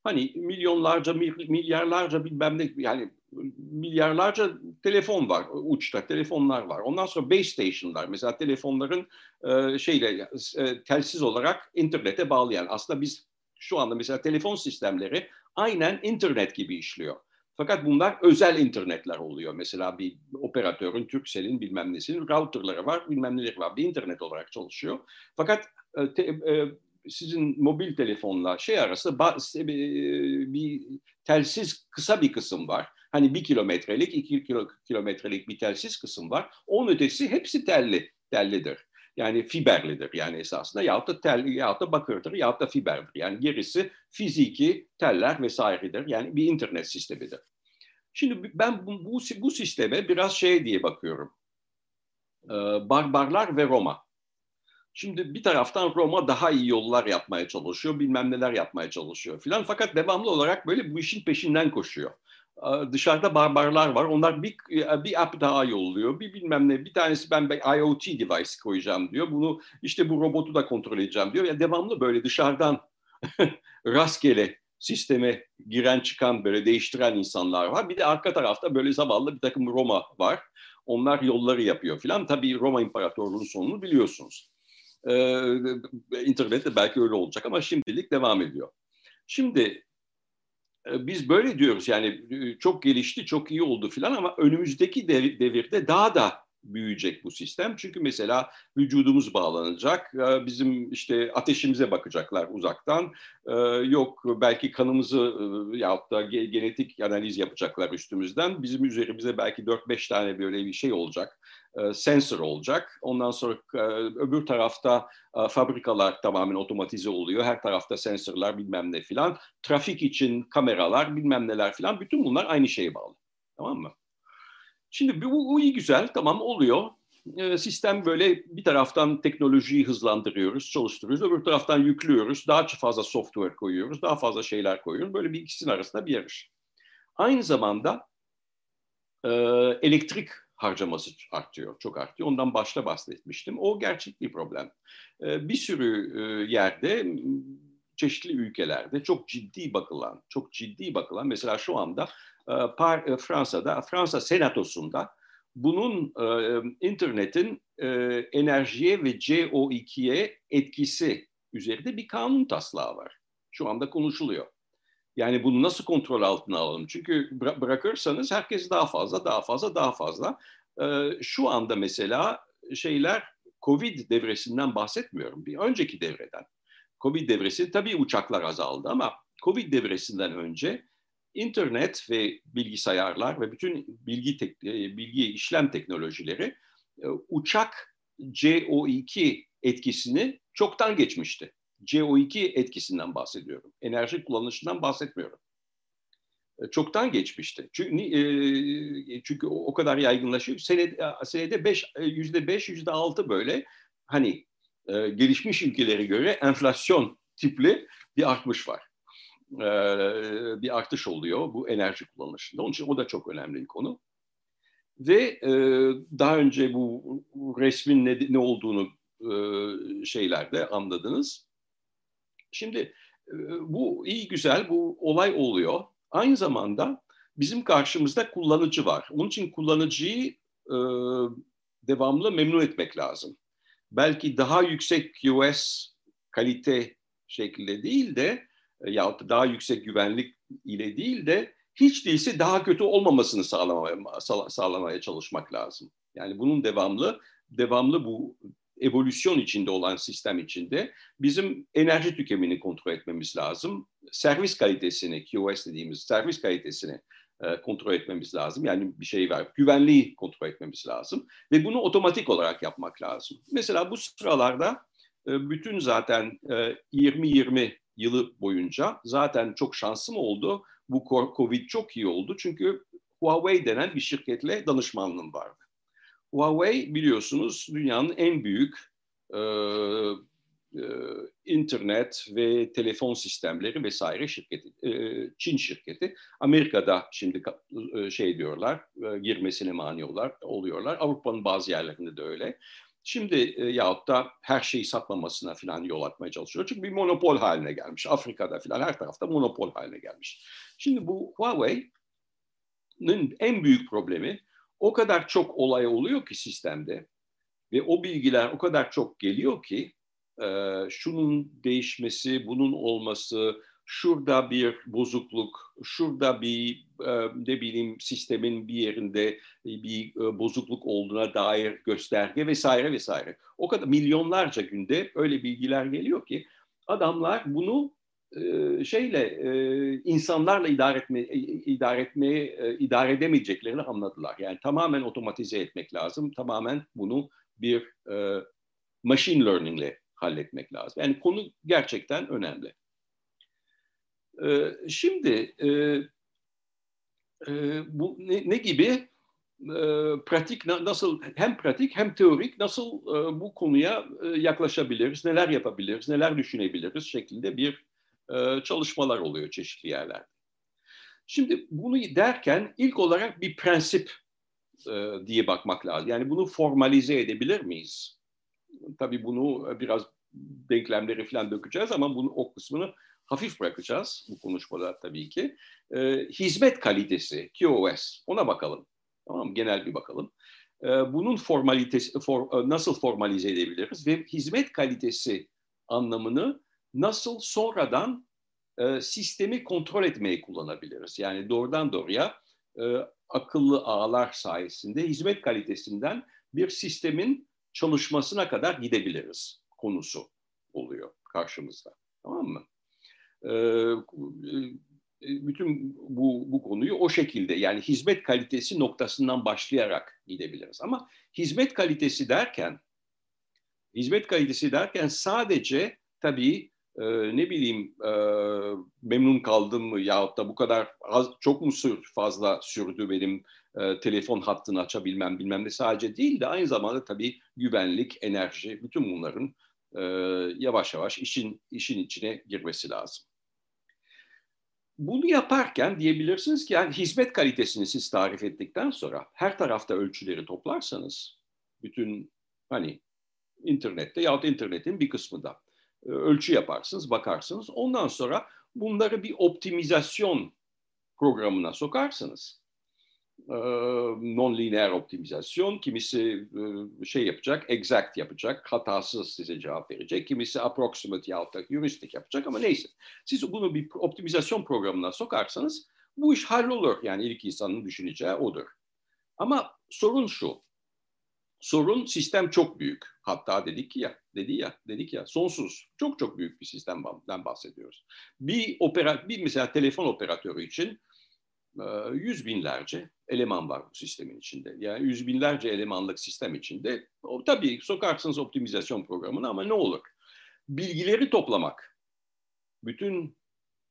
hani milyonlarca, milyarlarca bilmem ne yani milyarlarca telefon var uçta telefonlar var. Ondan sonra base station'lar mesela telefonların e, şeyle e, telsiz olarak internete bağlayan. Aslında biz şu anda mesela telefon sistemleri aynen internet gibi işliyor. Fakat bunlar özel internetler oluyor. Mesela bir operatörün, Turkcell'in bilmem nesinin routerları var, bilmem neleri var. Bir internet olarak çalışıyor. Fakat e, te, e, sizin mobil telefonla şey arası e, bir telsiz kısa bir kısım var. Hani bir kilometrelik, iki kilometrelik bir telsiz kısım var. Onun ötesi hepsi telli, tellidir. Yani fiberlidir yani esasında yahut da tel yahut da bakırdır yahut da fiberdir. Yani gerisi fiziki teller vesairedir. Yani bir internet sistemidir. Şimdi ben bu, bu, bu sisteme biraz şey diye bakıyorum. Ee, barbarlar ve Roma. Şimdi bir taraftan Roma daha iyi yollar yapmaya çalışıyor, bilmem neler yapmaya çalışıyor filan. Fakat devamlı olarak böyle bu işin peşinden koşuyor dışarıda barbarlar var. Onlar bir, bir app daha yolluyor. Bir bilmem ne. Bir tanesi ben IoT device koyacağım diyor. Bunu işte bu robotu da kontrol edeceğim diyor. Yani devamlı böyle dışarıdan rastgele sisteme giren çıkan böyle değiştiren insanlar var. Bir de arka tarafta böyle zavallı bir takım Roma var. Onlar yolları yapıyor filan. Tabii Roma İmparatorluğu'nun sonunu biliyorsunuz. Ee, internette belki öyle olacak ama şimdilik devam ediyor. Şimdi ee, biz böyle diyoruz yani e, çok gelişti, çok iyi oldu filan ama önümüzdeki devirde daha da büyüyecek bu sistem. Çünkü mesela vücudumuz bağlanacak, e, bizim işte ateşimize bakacaklar uzaktan, e, yok belki kanımızı yahut da genetik analiz yapacaklar üstümüzden, bizim üzerimize belki 4-5 tane böyle bir şey olacak e, sensör olacak. Ondan sonra e, öbür tarafta e, fabrikalar tamamen otomatize oluyor. Her tarafta sensörler bilmem ne filan. Trafik için kameralar bilmem neler filan. Bütün bunlar aynı şeye bağlı. Tamam mı? Şimdi bu, bu iyi güzel tamam oluyor. sistem böyle bir taraftan teknolojiyi hızlandırıyoruz, çalıştırıyoruz. Öbür taraftan yüklüyoruz. Daha fazla software koyuyoruz. Daha fazla şeyler koyuyoruz. Böyle bir ikisinin arasında bir yarış. Aynı zamanda elektrik harcaması artıyor, çok artıyor. Ondan başta bahsetmiştim. O gerçek bir problem. Ee, bir sürü e, yerde, çeşitli ülkelerde çok ciddi bakılan, çok ciddi bakılan, mesela şu anda e, e, Fransa'da, Fransa Senatosu'nda bunun internetin enerjiye ve CO2'ye etkisi üzerinde bir kanun taslağı var. Şu anda konuşuluyor. Yani bunu nasıl kontrol altına alalım? Çünkü bırakırsanız herkes daha fazla, daha fazla, daha fazla. Ee, şu anda mesela şeyler Covid devresinden bahsetmiyorum. Bir önceki devreden. Covid devresi tabii uçaklar azaldı ama Covid devresinden önce internet ve bilgisayarlar ve bütün bilgi tek, e, bilgi işlem teknolojileri e, uçak CO2 etkisini çoktan geçmişti. CO2 etkisinden bahsediyorum. Enerji kullanışından bahsetmiyorum. E, çoktan geçmişti. Çünkü, çünkü o kadar yaygınlaşıyor. Senede, senede beş, e, yüzde beş, yüzde altı böyle hani gelişmiş ülkelere göre enflasyon tipli bir artmış var. Bir artış oluyor bu enerji kullanışında. Onun için o da çok önemli bir konu. Ve e, daha önce bu resmin ne, ne olduğunu e, şeylerde anladınız. Şimdi e, bu iyi güzel, bu olay oluyor. Aynı zamanda bizim karşımızda kullanıcı var. Onun için kullanıcıyı e, devamlı memnun etmek lazım. Belki daha yüksek QS kalite şekilde değil de e, ya daha yüksek güvenlik ile değil de hiç değilse daha kötü olmamasını sağlamaya, sağlamaya çalışmak lazım. Yani bunun devamlı devamlı bu evolüsyon içinde olan sistem içinde bizim enerji tüketimini kontrol etmemiz lazım. Servis kalitesini, QoS dediğimiz servis kalitesini e, kontrol etmemiz lazım. Yani bir şey var, güvenliği kontrol etmemiz lazım. Ve bunu otomatik olarak yapmak lazım. Mesela bu sıralarda e, bütün zaten e, 2020 yılı boyunca zaten çok şansım oldu. Bu Covid çok iyi oldu. Çünkü Huawei denen bir şirketle danışmanlığım vardı. Huawei biliyorsunuz dünyanın en büyük e, e, internet ve telefon sistemleri vesaire şirketi, e, Çin şirketi. Amerika'da şimdi e, şey diyorlar, e, girmesine mani oluyorlar. Avrupa'nın bazı yerlerinde de öyle. Şimdi e, yahut da her şeyi satmamasına falan yol atmaya çalışıyor. Çünkü bir monopol haline gelmiş. Afrika'da falan her tarafta monopol haline gelmiş. Şimdi bu Huawei'nin en büyük problemi o kadar çok olay oluyor ki sistemde ve o bilgiler o kadar çok geliyor ki e, şunun değişmesi, bunun olması, şurada bir bozukluk, şurada bir e, ne bileyim sistemin bir yerinde bir e, bozukluk olduğuna dair gösterge vesaire vesaire. O kadar milyonlarca günde öyle bilgiler geliyor ki adamlar bunu e, şeyle insanlarla idare etme idare etmeye idare edemeyeceklerini anladılar. Yani tamamen otomatize etmek lazım. Tamamen bunu bir machine learning ile halletmek lazım. Yani konu gerçekten önemli. Ee, şimdi e, e, bu ne, ne gibi e, pratik nasıl hem pratik hem teorik nasıl bu konuya yaklaşabiliriz, neler yapabiliriz, neler düşünebiliriz şeklinde bir çalışmalar oluyor çeşitli yerlerde. Şimdi bunu derken ilk olarak bir prensip diye bakmak lazım. Yani bunu formalize edebilir miyiz? Tabii bunu biraz denklemleri falan dökeceğiz ama bunu o kısmını hafif bırakacağız bu konuşmada tabii ki. E, hizmet kalitesi, QoS, ona bakalım. Tamam mı? Genel bir bakalım. E, bunun formalitesi, for, e, nasıl formalize edebiliriz ve hizmet kalitesi anlamını nasıl sonradan e, sistemi kontrol etmeye kullanabiliriz? Yani doğrudan doğruya e, akıllı ağlar sayesinde hizmet kalitesinden bir sistemin çalışmasına kadar gidebiliriz konusu oluyor karşımızda. Tamam mı? Ee, bütün bu, bu konuyu o şekilde yani hizmet kalitesi noktasından başlayarak gidebiliriz. Ama hizmet kalitesi derken hizmet kalitesi derken sadece tabii e, ne bileyim e, memnun kaldım mı yahut da bu kadar az, çok mu sür, fazla sürdü benim e, telefon hattını açabilmem bilmem ne sadece değil de aynı zamanda tabii güvenlik, enerji bütün bunların e, yavaş yavaş işin işin içine girmesi lazım. Bunu yaparken diyebilirsiniz ki yani hizmet kalitesini siz tarif ettikten sonra her tarafta ölçüleri toplarsanız bütün hani internette yahut internetin bir kısmında e, ölçü yaparsınız, bakarsınız. Ondan sonra bunları bir optimizasyon programına sokarsınız non-lineer optimizasyon, kimisi şey yapacak, exact yapacak, hatasız size cevap verecek, kimisi approximate yahut da heuristik yapacak ama neyse. Siz bunu bir optimizasyon programına sokarsanız bu iş hallolur. Yani ilk insanın düşüneceği odur. Ama sorun şu, sorun sistem çok büyük. Hatta dedik ya, dedi ya, dedik ya, sonsuz, çok çok büyük bir sistemden bahsediyoruz. Bir opera, bir mesela telefon operatörü için yüz binlerce eleman var bu sistemin içinde. Yani yüz binlerce elemanlık sistem içinde. O, tabii sokarsınız optimizasyon programını ama ne olur? Bilgileri toplamak, bütün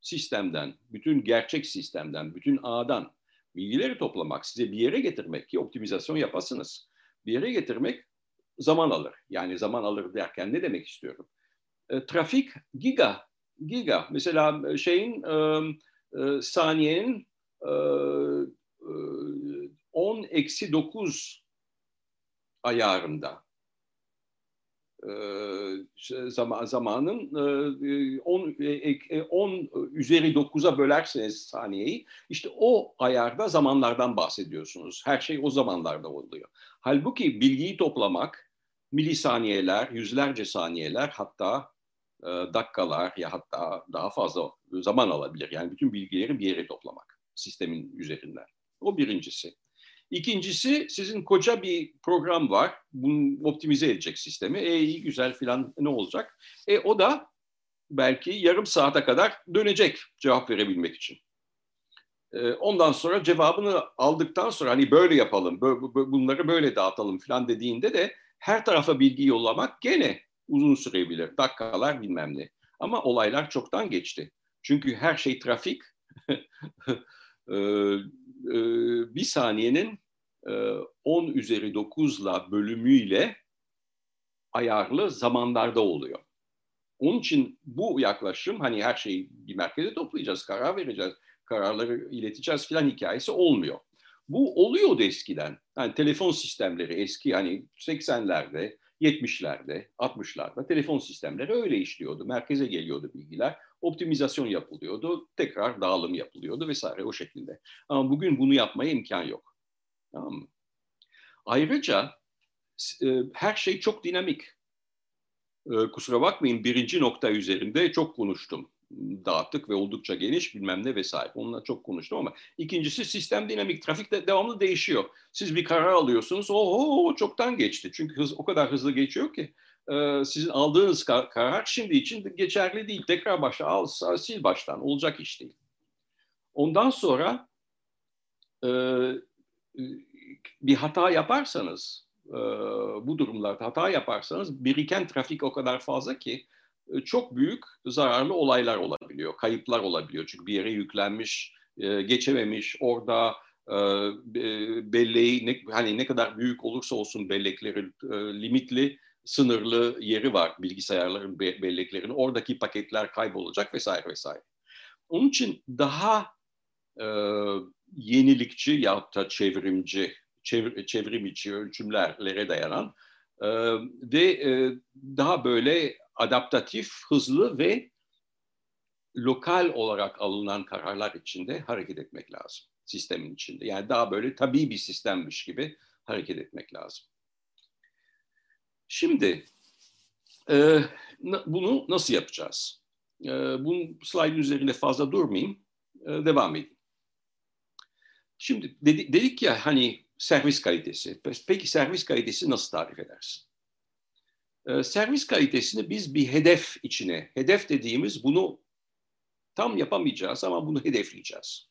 sistemden, bütün gerçek sistemden, bütün ağdan bilgileri toplamak, size bir yere getirmek ki optimizasyon yapasınız. Bir yere getirmek zaman alır. Yani zaman alır derken ne demek istiyorum? E, trafik giga, giga. Mesela şeyin e, e, saniyenin 10 10 eksi 9 ayarında e, zaman, zamanın 10, e, 10 üzeri 9'a bölerseniz saniyeyi işte o ayarda zamanlardan bahsediyorsunuz. Her şey o zamanlarda oluyor. Halbuki bilgiyi toplamak milisaniyeler, yüzlerce saniyeler hatta dakikalar ya hatta daha fazla zaman alabilir. Yani bütün bilgileri bir yere toplamak sistemin üzerinden. O birincisi. İkincisi sizin koca bir program var. Bunu optimize edecek sistemi. E iyi güzel filan ne olacak? E o da belki yarım saate kadar dönecek cevap verebilmek için. E, ondan sonra cevabını aldıktan sonra hani böyle yapalım, bunları böyle dağıtalım filan dediğinde de her tarafa bilgi yollamak gene uzun sürebilir. Dakikalar bilmem ne. Ama olaylar çoktan geçti. Çünkü her şey trafik. E, e, bir saniyenin 10 e, üzeri 9'la bölümüyle ayarlı zamanlarda oluyor. Onun için bu yaklaşım hani her şeyi bir merkeze toplayacağız, karar vereceğiz, kararları ileteceğiz filan hikayesi olmuyor. Bu oluyordu eskiden. Yani telefon sistemleri eski hani 80'lerde, 70'lerde, 60'larda telefon sistemleri öyle işliyordu. Merkeze geliyordu bilgiler, optimizasyon yapılıyordu, tekrar dağılım yapılıyordu vesaire o şekilde. Ama bugün bunu yapmaya imkan yok. Tamam mı? Ayrıca e, her şey çok dinamik. E, kusura bakmayın birinci nokta üzerinde çok konuştum. Dağıttık ve oldukça geniş bilmem ne vesaire. Onunla çok konuştum ama ikincisi sistem dinamik. Trafik de devamlı değişiyor. Siz bir karar alıyorsunuz. O çoktan geçti. Çünkü hız o kadar hızlı geçiyor ki e, sizin aldığınız kar, karar şimdi için geçerli değil. Tekrar başla al, sil baştan. Olacak iş değil. Ondan sonra e, bir hata yaparsanız, e, bu durumlarda hata yaparsanız biriken trafik o kadar fazla ki e, çok büyük zararlı olaylar olabiliyor, kayıplar olabiliyor. Çünkü bir yere yüklenmiş, e, geçememiş, orada belleği ne, hani ne kadar büyük olursa olsun belleklerin limitli sınırlı yeri var bilgisayarların belleklerin oradaki paketler kaybolacak vesaire vesaire. Onun için daha e, yenilikçi ya da çevrimci çevir, çevrim içi dayanan e, ve e, daha böyle adaptatif, hızlı ve lokal olarak alınan kararlar içinde hareket etmek lazım sistemin içinde. Yani daha böyle tabii bir sistemmiş gibi hareket etmek lazım. Şimdi e, bunu nasıl yapacağız? E, bunun slide üzerinde fazla durmayayım, e, devam edeyim. Şimdi dedi, dedik ya hani servis kalitesi. Peki servis kalitesi nasıl tarif edersin? Ee, servis kalitesini biz bir hedef içine, hedef dediğimiz bunu tam yapamayacağız ama bunu hedefleyeceğiz.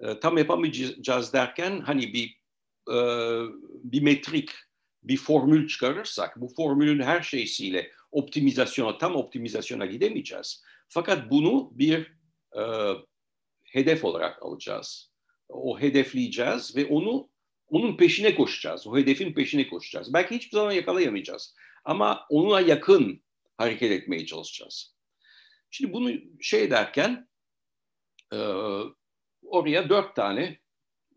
Ee, tam yapamayacağız derken hani bir e, bir metrik, bir formül çıkarırsak bu formülün her şeysiyle optimizasyona, tam optimizasyona gidemeyeceğiz. Fakat bunu bir e, hedef olarak alacağız. O hedefleyeceğiz ve onu onun peşine koşacağız. O hedefin peşine koşacağız. Belki hiçbir zaman yakalayamayacağız. Ama onunla yakın hareket etmeye çalışacağız. Şimdi bunu şey derken e, oraya dört tane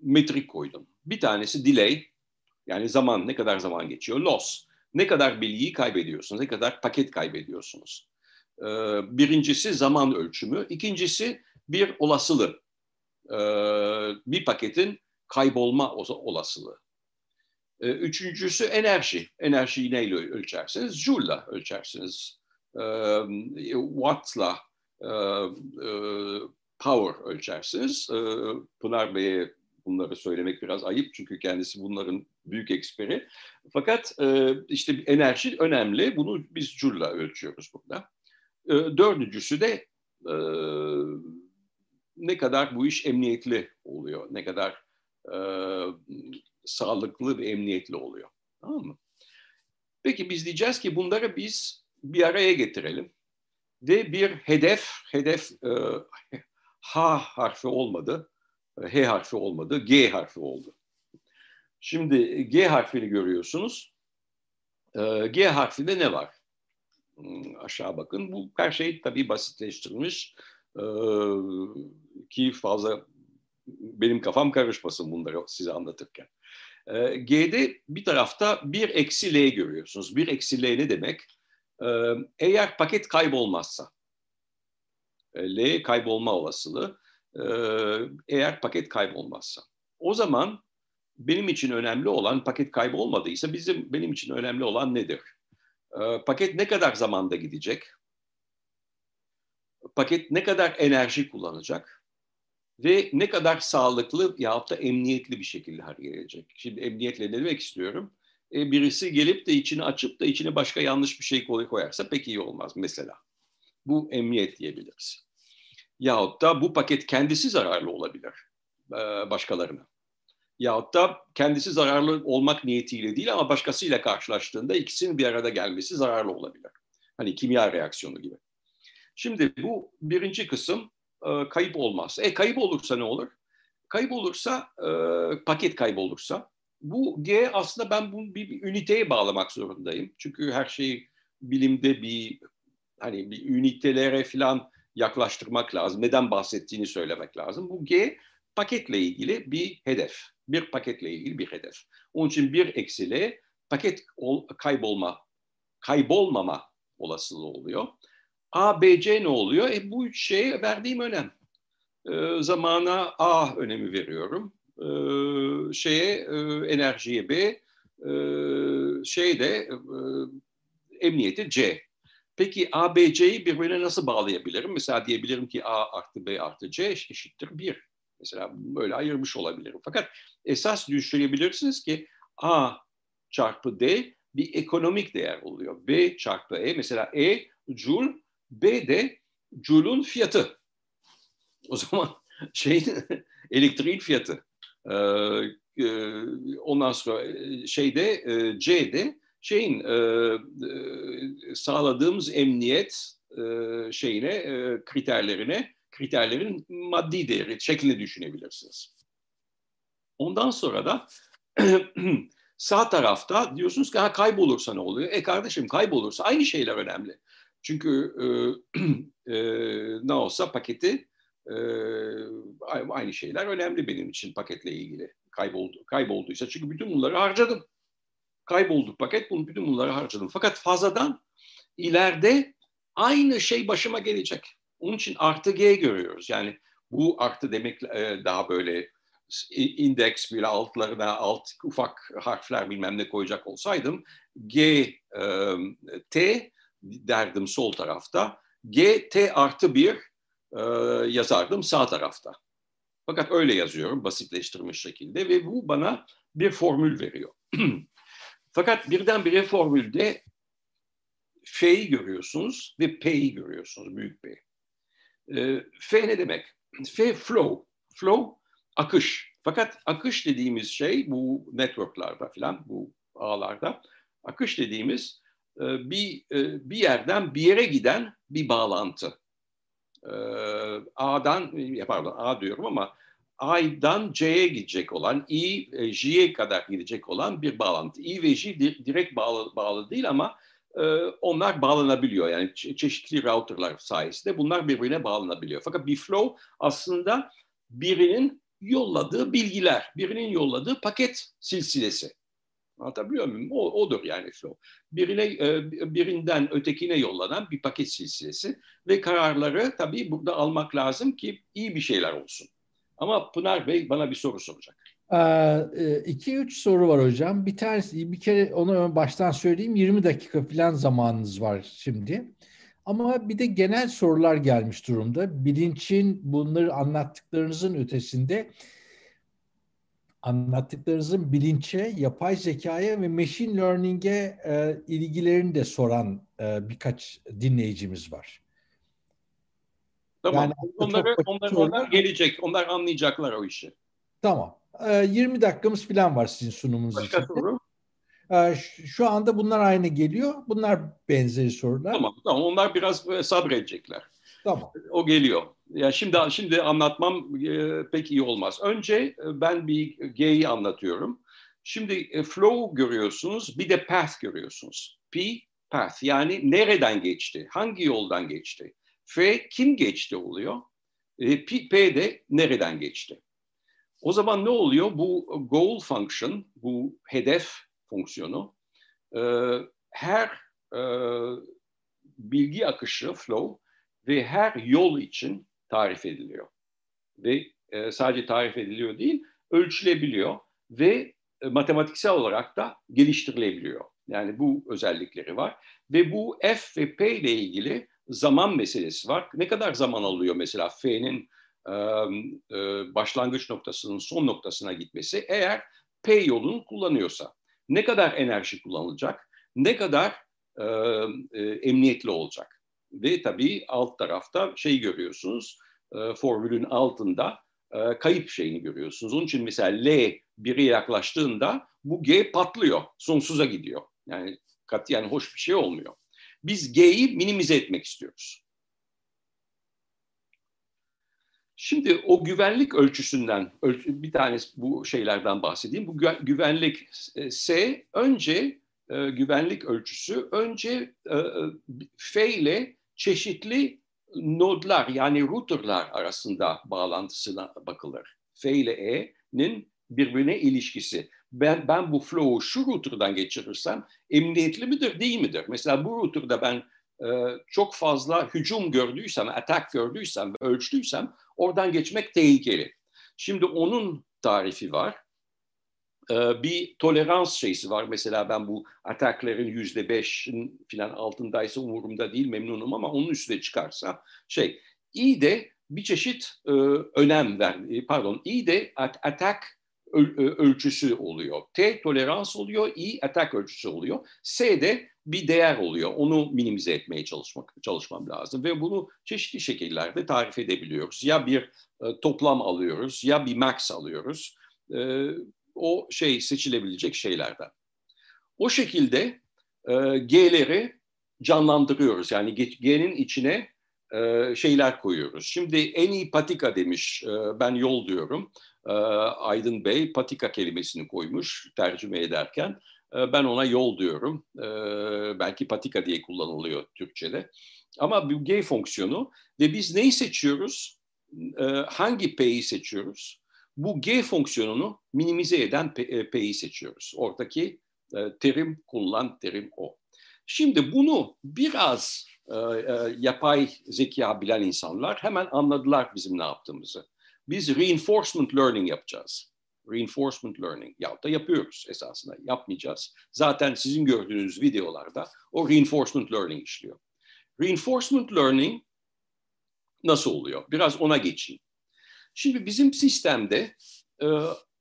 metrik koydum. Bir tanesi delay, yani zaman ne kadar zaman geçiyor. Loss, ne kadar bilgiyi kaybediyorsunuz, ne kadar paket kaybediyorsunuz. E, birincisi zaman ölçümü, ikincisi bir olasılık. E, bir paketin kaybolma olasılığı. E, üçüncüsü enerji. Enerjiyi neyle ölçersiniz? Joule'la ölçersiniz. E, Watt'la e, power ölçersiniz. Pınar Bey'e bunları söylemek biraz ayıp çünkü kendisi bunların büyük eksperi. Fakat işte enerji önemli. Bunu biz Joule'la ölçüyoruz burada. Dördüncüsü de ne kadar bu iş emniyetli oluyor, ne kadar e, sağlıklı ve emniyetli oluyor. Tamam mı? Peki biz diyeceğiz ki bunları biz bir araya getirelim ve bir hedef, hedef e, H harfi olmadı, H harfi olmadı, G harfi oldu. Şimdi G harfini görüyorsunuz. E, G harfinde ne var? Hmm, aşağı bakın. Bu her şey tabii basitleştirilmiş e, ki fazla benim kafam karışmasın bunları size anlatırken. E, G'de bir tarafta bir eksi L görüyorsunuz. Bir eksi L ne demek? E, eğer paket kaybolmazsa, e, L kaybolma olasılığı, e, eğer paket kaybolmazsa. O zaman benim için önemli olan paket kaybolmadıysa bizim benim için önemli olan nedir? E, paket ne kadar zamanda gidecek? Paket ne kadar enerji kullanacak? Ve ne kadar sağlıklı yahut da emniyetli bir şekilde hareket edecek? Şimdi emniyetle ne demek istiyorum? E, birisi gelip de içini açıp da içine başka yanlış bir şey koyarsa pek iyi olmaz mesela. Bu emniyet diyebiliriz. Yahut da bu paket kendisi zararlı olabilir e, başkalarına. Yahut da kendisi zararlı olmak niyetiyle değil ama başkasıyla karşılaştığında ikisinin bir arada gelmesi zararlı olabilir. Hani kimya reaksiyonu gibi. Şimdi bu birinci kısım e, kayıp olmaz. E kayıp olursa ne olur? Kayıp olursa, e, paket kaybolursa bu G aslında ben bunu bir, bir üniteye bağlamak zorundayım. Çünkü her şey bilimde bir hani bir ünitelere falan yaklaştırmak lazım. Neden bahsettiğini söylemek lazım. Bu G paketle ilgili bir hedef. Bir paketle ilgili bir hedef. Onun için bir eksili paket ol, kaybolma, kaybolmama olasılığı oluyor. A, B, C ne oluyor? E, bu üç şeye verdiğim önem. E, zamana A önemi veriyorum. E, şeye e, enerjiye B, e, şeyde e, emniyete C. Peki A, B, C'yi birbirine nasıl bağlayabilirim? Mesela diyebilirim ki A artı B artı C eşittir 1. Mesela böyle ayırmış olabilirim. Fakat esas düşünebilirsiniz ki A çarpı D bir ekonomik değer oluyor. B çarpı E mesela E joule, B de joule'un fiyatı. O zaman şeyin elektriğin fiyatı. Ee, e, ondan sonra e, şeyde e, C'de şeyin e, e, sağladığımız emniyet e, şeyine e, kriterlerine kriterlerin maddi değeri şeklinde düşünebilirsiniz. Ondan sonra da sağ tarafta diyorsunuz ki ha, kaybolursa ne oluyor? E kardeşim kaybolursa aynı şeyler önemli. Çünkü e, e, ne olsa paketi e, aynı şeyler önemli benim için paketle ilgili. Kayboldu, kaybolduysa çünkü bütün bunları harcadım kayboldu paket. Bunu, bütün bunları harcadım. Fakat fazladan ileride aynı şey başıma gelecek. Onun için artı G görüyoruz. Yani bu artı demek e, daha böyle indeks bile altlarına alt ufak harfler bilmem ne koyacak olsaydım G e, T derdim sol tarafta. G T artı bir e, yazardım sağ tarafta. Fakat öyle yazıyorum basitleştirilmiş şekilde ve bu bana bir formül veriyor. Fakat birdenbire formülde F'yi görüyorsunuz ve P'yi görüyorsunuz, büyük P. E, F ne demek? F flow. Flow akış. Fakat akış dediğimiz şey bu networklarda falan, bu ağlarda akış dediğimiz e, bir e, bir yerden bir yere giden bir bağlantı. E, A'dan pardon A diyorum ama A'dan C'ye gidecek olan, I, e, J'ye kadar gidecek olan bir bağlantı. I ve J direkt bağlı, bağlı değil ama e, onlar bağlanabiliyor. Yani çeşitli routerlar sayesinde bunlar birbirine bağlanabiliyor. Fakat bir flow aslında birinin yolladığı bilgiler, birinin yolladığı paket silsilesi. Anlatabiliyor muyum? O, odur yani flow. Birine, e, birinden ötekine yollanan bir paket silsilesi ve kararları tabii burada almak lazım ki iyi bir şeyler olsun. Ama Pınar Bey bana bir soru soracak. Ee, iki üç soru var hocam. Bir tanesi bir kere onu baştan söyleyeyim 20 dakika falan zamanınız var şimdi. Ama bir de genel sorular gelmiş durumda. Bilinçin bunları anlattıklarınızın ötesinde anlattıklarınızın bilinçe, yapay zekaya ve machine learning'e e, ilgilerini de soran e, birkaç dinleyicimiz var. Tamam. Yani onları, onlar, onlar gelecek. Onlar anlayacaklar o işi. Tamam. Ee, 20 dakikamız falan var sizin sunumunuz Başka için. soru? Ee, şu anda bunlar aynı geliyor. Bunlar benzeri sorular. Tamam. Tamam. Onlar biraz e, sabredecekler. Tamam. O geliyor. Ya şimdi şimdi anlatmam e, pek iyi olmaz. Önce e, ben bir G'yi anlatıyorum. Şimdi e, flow görüyorsunuz, bir de path görüyorsunuz. P path yani nereden geçti, hangi yoldan geçti. F kim geçti oluyor. E, P, P de nereden geçti. O zaman ne oluyor? Bu goal function, bu hedef fonksiyonu e, her e, bilgi akışı, flow ve her yol için tarif ediliyor. Ve e, sadece tarif ediliyor değil, ölçülebiliyor ve e, matematiksel olarak da geliştirilebiliyor. Yani bu özellikleri var. Ve bu F ve P ile ilgili zaman meselesi var. Ne kadar zaman alıyor mesela F'nin e, e, başlangıç noktasının son noktasına gitmesi eğer P yolunu kullanıyorsa. Ne kadar enerji kullanılacak, ne kadar e, e, emniyetli olacak. Ve tabii alt tarafta şey görüyorsunuz, e, formülün altında e, kayıp şeyini görüyorsunuz. Onun için mesela L biri yaklaştığında bu G patlıyor, sonsuza gidiyor. Yani katiyen hoş bir şey olmuyor. Biz G'yi minimize etmek istiyoruz. Şimdi o güvenlik ölçüsünden bir tanesi bu şeylerden bahsedeyim. Bu güvenlik e, S önce e, güvenlik ölçüsü önce e, F ile çeşitli nodlar yani routerlar arasında bağlantısına bakılır. F ile E'nin birbirine ilişkisi. Ben, ben bu flow'u şu router'dan geçirirsem emniyetli midir değil midir? Mesela bu router'da ben e, çok fazla hücum gördüysem, atak gördüysem, ölçtüysem oradan geçmek tehlikeli. Şimdi onun tarifi var. E, bir tolerans şeysi var. Mesela ben bu atakların yüzde beşin falan altındaysa umurumda değil memnunum ama onun üstüne çıkarsa şey iyi de bir çeşit e, önem ver, e, pardon iyi de atak ölçüsü oluyor. T tolerans oluyor, I atak ölçüsü oluyor. S de bir değer oluyor. Onu minimize etmeye çalışmak çalışmam lazım ve bunu çeşitli şekillerde tarif edebiliyoruz. Ya bir e, toplam alıyoruz ya bir max alıyoruz. E, o şey seçilebilecek şeylerden. O şekilde e, G'leri canlandırıyoruz. Yani G'nin içine şeyler koyuyoruz. Şimdi en iyi patika demiş, ben yol diyorum. Aydın Bey patika kelimesini koymuş tercüme ederken. Ben ona yol diyorum. Belki patika diye kullanılıyor Türkçe'de. Ama bu G fonksiyonu ve biz neyi seçiyoruz? Hangi P'yi seçiyoruz? Bu G fonksiyonunu minimize eden P'yi seçiyoruz. Oradaki terim kullanılan terim o. Şimdi bunu biraz yapay zeka bilen insanlar hemen anladılar bizim ne yaptığımızı. Biz reinforcement learning yapacağız reinforcement learning ya da yapıyoruz esasında yapmayacağız. Zaten sizin gördüğünüz videolarda o reinforcement learning işliyor. Reinforcement learning nasıl oluyor? Biraz ona geçeyim. Şimdi bizim sistemde e,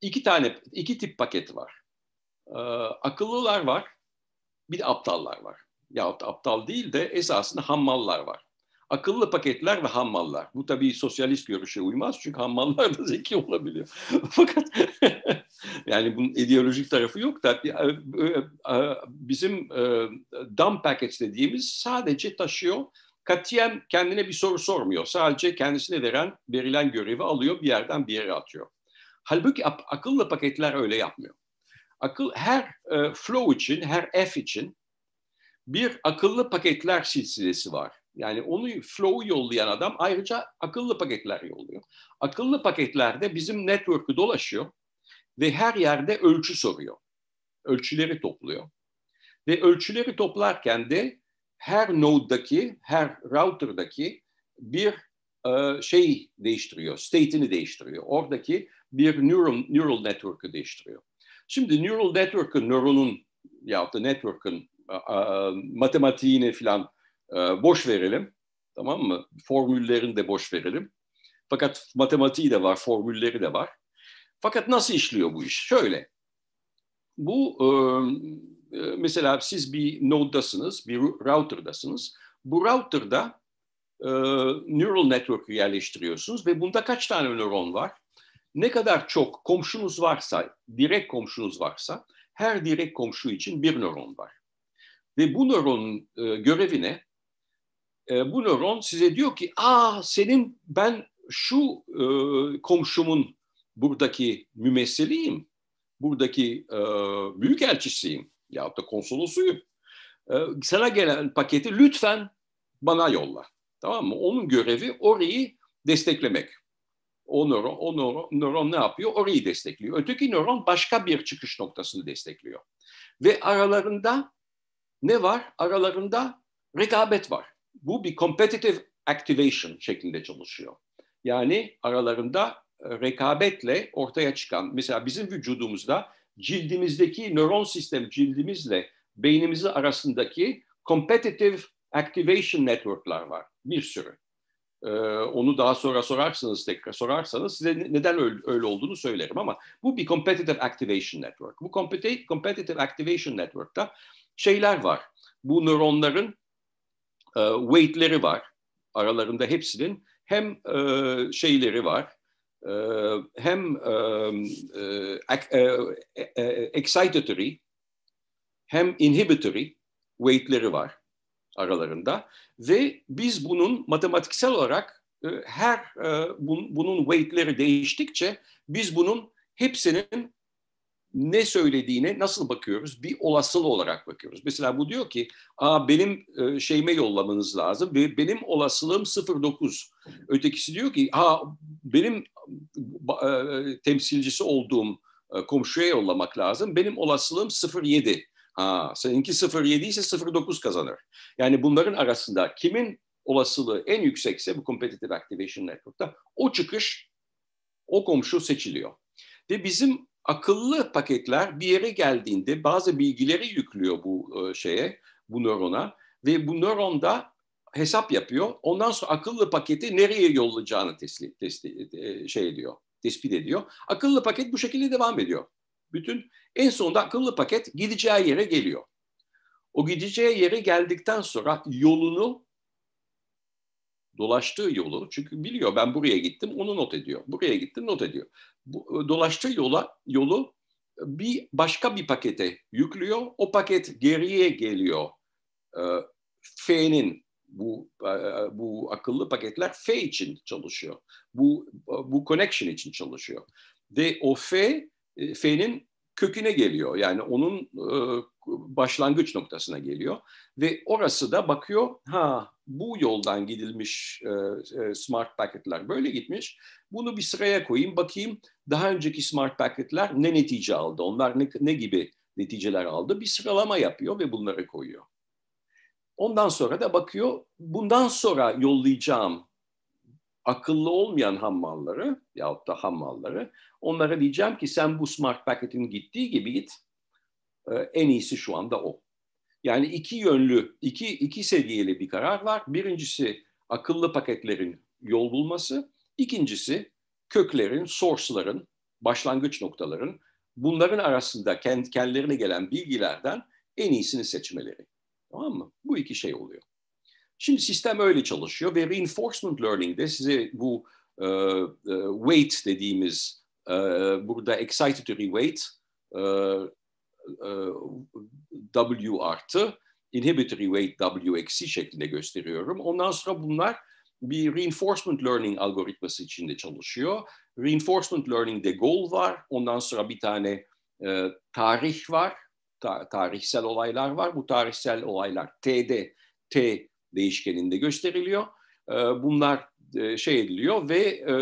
iki tane, iki tip paket var. E, akıllılar var, bir de aptallar var. Yahut aptal değil de esasında hammallar var. Akıllı paketler ve hammallar. Bu tabii sosyalist görüşe uymaz çünkü hammallar da zeki olabiliyor. Fakat yani bunun ideolojik tarafı yok da e, e, e, bizim dumb packets dediğimiz sadece taşıyor. Katiyen kendine bir soru sormuyor. Sadece kendisine veren, verilen görevi alıyor bir yerden bir yere atıyor. Halbuki akıllı paketler öyle yapmıyor. Akıl her flow için, her F için bir akıllı paketler silsilesi var. Yani onu flow'u yollayan adam ayrıca akıllı paketler yolluyor. Akıllı paketlerde bizim network'ü dolaşıyor ve her yerde ölçü soruyor. Ölçüleri topluyor. Ve ölçüleri toplarken de her node'daki, her router'daki bir şey değiştiriyor, state'ini değiştiriyor. Oradaki bir neural, neural network'ı değiştiriyor. Şimdi neural network'ın, nöronun ya da network'ın matematiğini falan e, boş verelim. Tamam mı? Formüllerini de boş verelim. Fakat matematiği de var, formülleri de var. Fakat nasıl işliyor bu iş? Şöyle. Bu e, e mesela siz bir node'dasınız, bir router'dasınız. Bu router'da neural network'ü yerleştiriyorsunuz ve bunda kaç tane nöron var? Ne kadar çok komşunuz varsa, direkt komşunuz varsa her direkt komşu için bir nöron var. Ve bu nöronun e, görevine e, bu nöron size diyor ki aa senin ben şu e, komşumun buradaki mümessiliyim, buradaki e, büyük elçisiyim ya da konsolosuyum. E, sana gelen paketi lütfen bana yolla. Tamam mı? Onun görevi orayı desteklemek. O nöron, o nöron, nöron ne yapıyor? Orayı destekliyor. Öteki nöron başka bir çıkış noktasını destekliyor. Ve aralarında ne var? Aralarında rekabet var. Bu bir competitive activation şeklinde çalışıyor. Yani aralarında e, rekabetle ortaya çıkan, mesela bizim vücudumuzda cildimizdeki nöron sistem cildimizle beynimizi arasındaki competitive activation network'lar var. Bir sürü. Ee, onu daha sonra sorarsınız tekrar sorarsanız size neden öyle, öyle olduğunu söylerim ama bu bir competitive activation network. Bu competitive activation network'ta şeyler var. Bu nöronların e, weight'leri var. Aralarında hepsinin hem e, şeyleri var, e, hem e, e, e, e, excitatory hem inhibitory weight'leri var aralarında ve biz bunun matematiksel olarak e, her bun, bunun weight'leri değiştikçe biz bunun hepsinin ne söylediğine nasıl bakıyoruz? Bir olasıl olarak bakıyoruz. Mesela bu diyor ki, Aa, benim e, şeyime yollamanız lazım ve benim olasılığım 0.9. Ötekisi diyor ki, Aa, benim e, temsilcisi olduğum e, komşuya yollamak lazım. Benim olasılığım 0.7. Ha, seninki 0.7 ise 0.9 kazanır. Yani bunların arasında kimin olasılığı en yüksekse bu Competitive Activation Network'ta o çıkış, o komşu seçiliyor. Ve bizim akıllı paketler bir yere geldiğinde bazı bilgileri yüklüyor bu e, şeye, bu nörona ve bu nöronda hesap yapıyor. Ondan sonra akıllı paketi nereye yollayacağını teslim, teslim, e, şey ediyor, tespit ediyor. Akıllı paket bu şekilde devam ediyor. Bütün en sonunda akıllı paket gideceği yere geliyor. O gideceği yere geldikten sonra yolunu dolaştığı yolu çünkü biliyor ben buraya gittim onu not ediyor. Buraya gittim not ediyor. Bu, e, dolaştığı yola yolu bir başka bir pakete yüklüyor. O paket geriye geliyor. E, F'nin bu e, bu akıllı paketler F için çalışıyor. Bu bu connection için çalışıyor. Ve o F F'nin köküne geliyor. Yani onun e, başlangıç noktasına geliyor ve orası da bakıyor ha bu yoldan gidilmiş e, e, smart packetler böyle gitmiş. Bunu bir sıraya koyayım bakayım daha önceki smart packetler ne netice aldı? Onlar ne, ne gibi neticeler aldı? Bir sıralama yapıyor ve bunları koyuyor. Ondan sonra da bakıyor bundan sonra yollayacağım akıllı olmayan hammalları yahut da hammalları onlara diyeceğim ki sen bu smart packet'in gittiği gibi git. Ee, en iyisi şu anda o. Yani iki yönlü, iki, iki seviyeli bir karar var. Birincisi akıllı paketlerin yol bulması. İkincisi köklerin, source'ların, başlangıç noktaların bunların arasında kendi, kendilerine gelen bilgilerden en iyisini seçmeleri. Tamam mı? Bu iki şey oluyor. Şimdi sistem öyle çalışıyor ve reinforcement learning'de size bu e, e, weight dediğimiz e, burada excitatory weight e, e, W artı inhibitory weight W eksi şeklinde gösteriyorum. Ondan sonra bunlar bir reinforcement learning algoritması içinde çalışıyor. Reinforcement learning'de goal var. Ondan sonra bir tane e, tarih var. Ta, tarihsel olaylar var. Bu tarihsel olaylar T'de T değişkeninde gösteriliyor. Ee, bunlar e, şey ediliyor ve e,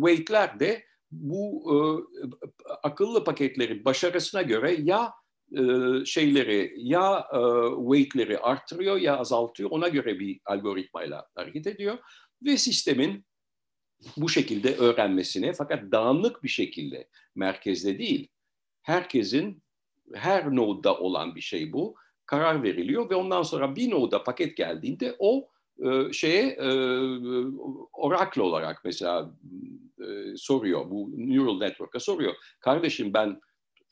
weight'ler de bu e, akıllı paketlerin başarısına göre ya şeyleri ya weight'leri arttırıyor ya azaltıyor. Ona göre bir algoritmayla hareket ediyor ve sistemin bu şekilde öğrenmesine fakat dağınık bir şekilde merkezde değil. Herkesin her node'da olan bir şey bu karar veriliyor ve ondan sonra bir node'a paket geldiğinde o e, şeye e, oracle olarak mesela e, soruyor bu neural network'a soruyor. Kardeşim ben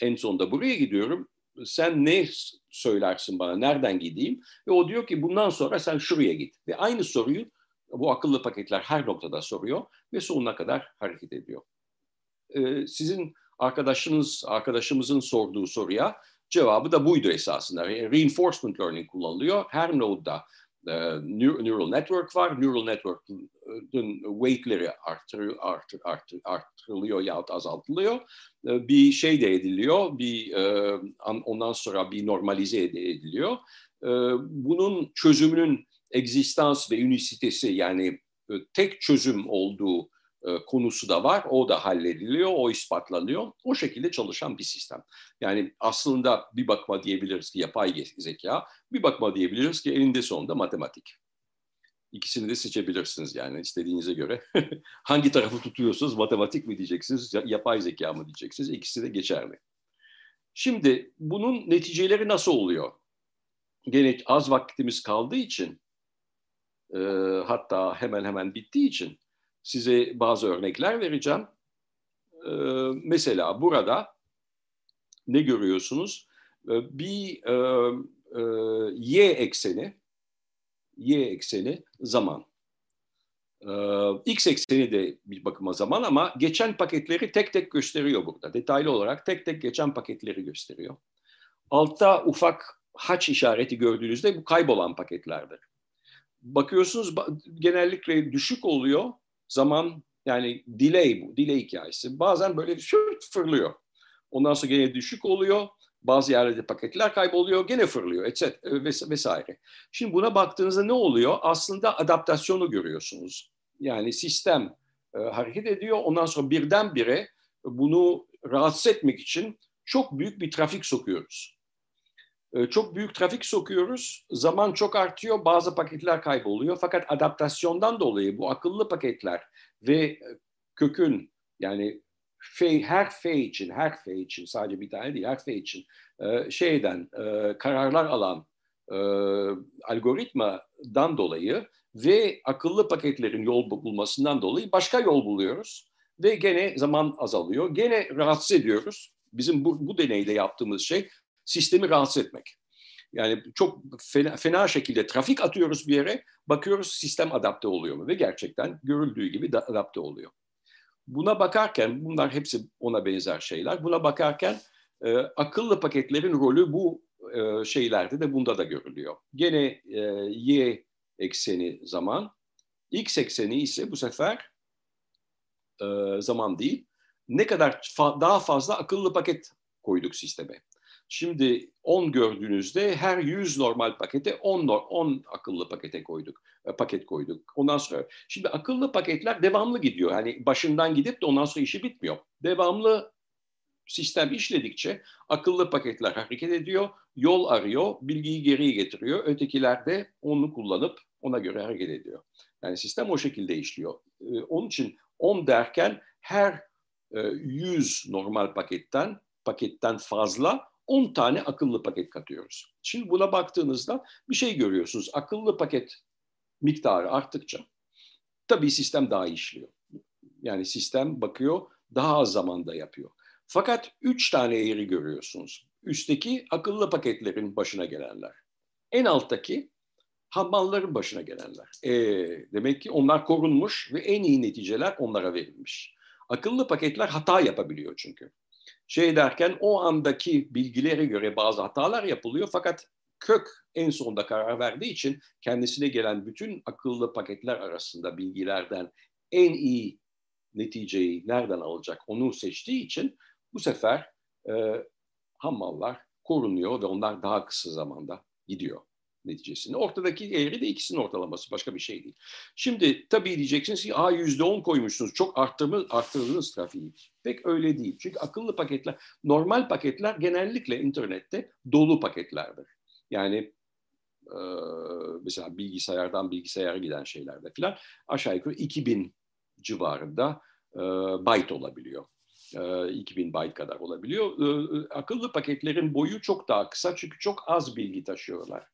en sonunda buraya gidiyorum. Sen ne söylersin bana? Nereden gideyim? Ve o diyor ki bundan sonra sen şuraya git. Ve aynı soruyu bu akıllı paketler her noktada soruyor ve sonuna kadar hareket ediyor. Ee, sizin arkadaşınız, arkadaşımızın sorduğu soruya Cevabı da buydu esasında. Reinforcement learning kullanılıyor. Her node'da e, neural network var. Neural network'ın weight'leri artırıyor, artır, artır, artırılıyor yahut azaltılıyor. E, bir şey de ediliyor. Bir e, ondan sonra bir normalize ediliyor. E, bunun çözümünün egzistans ve ünisitesi yani e, tek çözüm olduğu e, konusu da var. O da hallediliyor, o ispatlanıyor. O şekilde çalışan bir sistem. Yani aslında bir bakma diyebiliriz ki yapay zeka, bir bakma diyebiliriz ki elinde sonunda matematik. İkisini de seçebilirsiniz yani istediğinize göre. Hangi tarafı tutuyorsunuz? Matematik mi diyeceksiniz, yapay zeka mı diyeceksiniz? İkisi de geçerli. Şimdi bunun neticeleri nasıl oluyor? Gene az vaktimiz kaldığı için, e, hatta hemen hemen bittiği için size bazı örnekler vereceğim. E, mesela burada ne görüyorsunuz? E, bir e, e, y ekseni, y ekseni zaman. Ee, X ekseni de bir bakıma zaman ama geçen paketleri tek tek gösteriyor burada. Detaylı olarak tek tek geçen paketleri gösteriyor. Altta ufak haç işareti gördüğünüzde bu kaybolan paketlerdir. Bakıyorsunuz genellikle düşük oluyor zaman yani delay bu, delay hikayesi. Bazen böyle şırt fırlıyor. Ondan sonra gene düşük oluyor. Bazı yerlerde paketler kayboluyor, gene fırlıyor etc. vesaire. Şimdi buna baktığınızda ne oluyor? Aslında adaptasyonu görüyorsunuz. Yani sistem e, hareket ediyor. Ondan sonra birdenbire bunu rahatsız etmek için çok büyük bir trafik sokuyoruz. E, çok büyük trafik sokuyoruz. Zaman çok artıyor. Bazı paketler kayboluyor. Fakat adaptasyondan dolayı bu akıllı paketler ve kökün yani F, her F için, her F için sadece bir tane değil, her F için e, şeyden e, kararlar alan e, algoritmadan dolayı ve akıllı paketlerin yol bulmasından dolayı başka yol buluyoruz ve gene zaman azalıyor. Gene rahatsız ediyoruz. Bizim bu, bu deneyde yaptığımız şey sistemi rahatsız etmek. Yani çok fena, fena şekilde trafik atıyoruz bir yere, bakıyoruz sistem adapte oluyor mu? Ve gerçekten görüldüğü gibi adapte oluyor. Buna bakarken, bunlar hepsi ona benzer şeyler. Buna bakarken e, akıllı paketlerin rolü bu e, şeylerde de bunda da görülüyor. Gene e, y ekseni zaman, x ekseni ise bu sefer e, zaman değil. Ne kadar fa- daha fazla akıllı paket koyduk sisteme. Şimdi 10 gördüğünüzde her 100 normal pakete 10, 10 akıllı pakete koyduk. E, paket koyduk. Ondan sonra şimdi akıllı paketler devamlı gidiyor. Hani başından gidip de ondan sonra işi bitmiyor. Devamlı sistem işledikçe akıllı paketler hareket ediyor, yol arıyor, bilgiyi geriye getiriyor. Ötekiler de onu kullanıp ona göre hareket ediyor. Yani sistem o şekilde işliyor. E, onun için 10 derken her 100 e, normal paketten paketten fazla 10 tane akıllı paket katıyoruz. Şimdi buna baktığınızda bir şey görüyorsunuz. Akıllı paket miktarı arttıkça tabii sistem daha iyi işliyor. Yani sistem bakıyor daha az zamanda yapıyor. Fakat üç tane eğri görüyorsunuz. Üstteki akıllı paketlerin başına gelenler. En alttaki hammalların başına gelenler. E, demek ki onlar korunmuş ve en iyi neticeler onlara verilmiş. Akıllı paketler hata yapabiliyor çünkü şey derken o andaki bilgilere göre bazı hatalar yapılıyor. Fakat kök en sonunda karar verdiği için kendisine gelen bütün akıllı paketler arasında bilgilerden en iyi neticeyi nereden alacak onu seçtiği için bu sefer e, hammallar korunuyor ve onlar daha kısa zamanda gidiyor neticesinde. Ortadaki eğri de ikisinin ortalaması başka bir şey değil. Şimdi tabii diyeceksiniz ki a yüzde on koymuşsunuz çok arttırdınız, arttırdınız trafiği. Pek öyle değil. Çünkü akıllı paketler, normal paketler genellikle internette dolu paketlerdir. Yani e, mesela bilgisayardan bilgisayara giden şeylerde filan aşağı yukarı 2000 civarında e, byte olabiliyor. 2000 byte kadar olabiliyor. Akıllı paketlerin boyu çok daha kısa çünkü çok az bilgi taşıyorlar.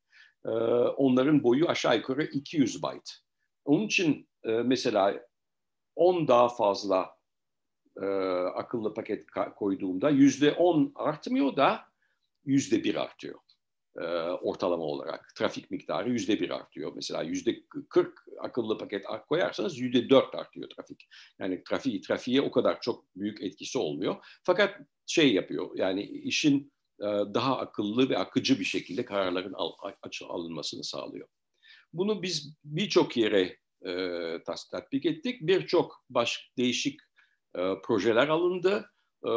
Ee, onların boyu aşağı yukarı 200 byte. Onun için e, mesela 10 daha fazla e, akıllı paket koyduğumda yüzde 10 artmıyor da yüzde 1 artıyor e, ortalama olarak. Trafik miktarı yüzde 1 artıyor. Mesela yüzde 40 akıllı paket koyarsanız yüzde 4 artıyor trafik. Yani trafiği, trafiğe o kadar çok büyük etkisi olmuyor. Fakat şey yapıyor yani işin daha akıllı ve akıcı bir şekilde kararların al, alınmasını sağlıyor. Bunu biz birçok yere e, tatbik ettik. Birçok baş değişik e, projeler alındı. E,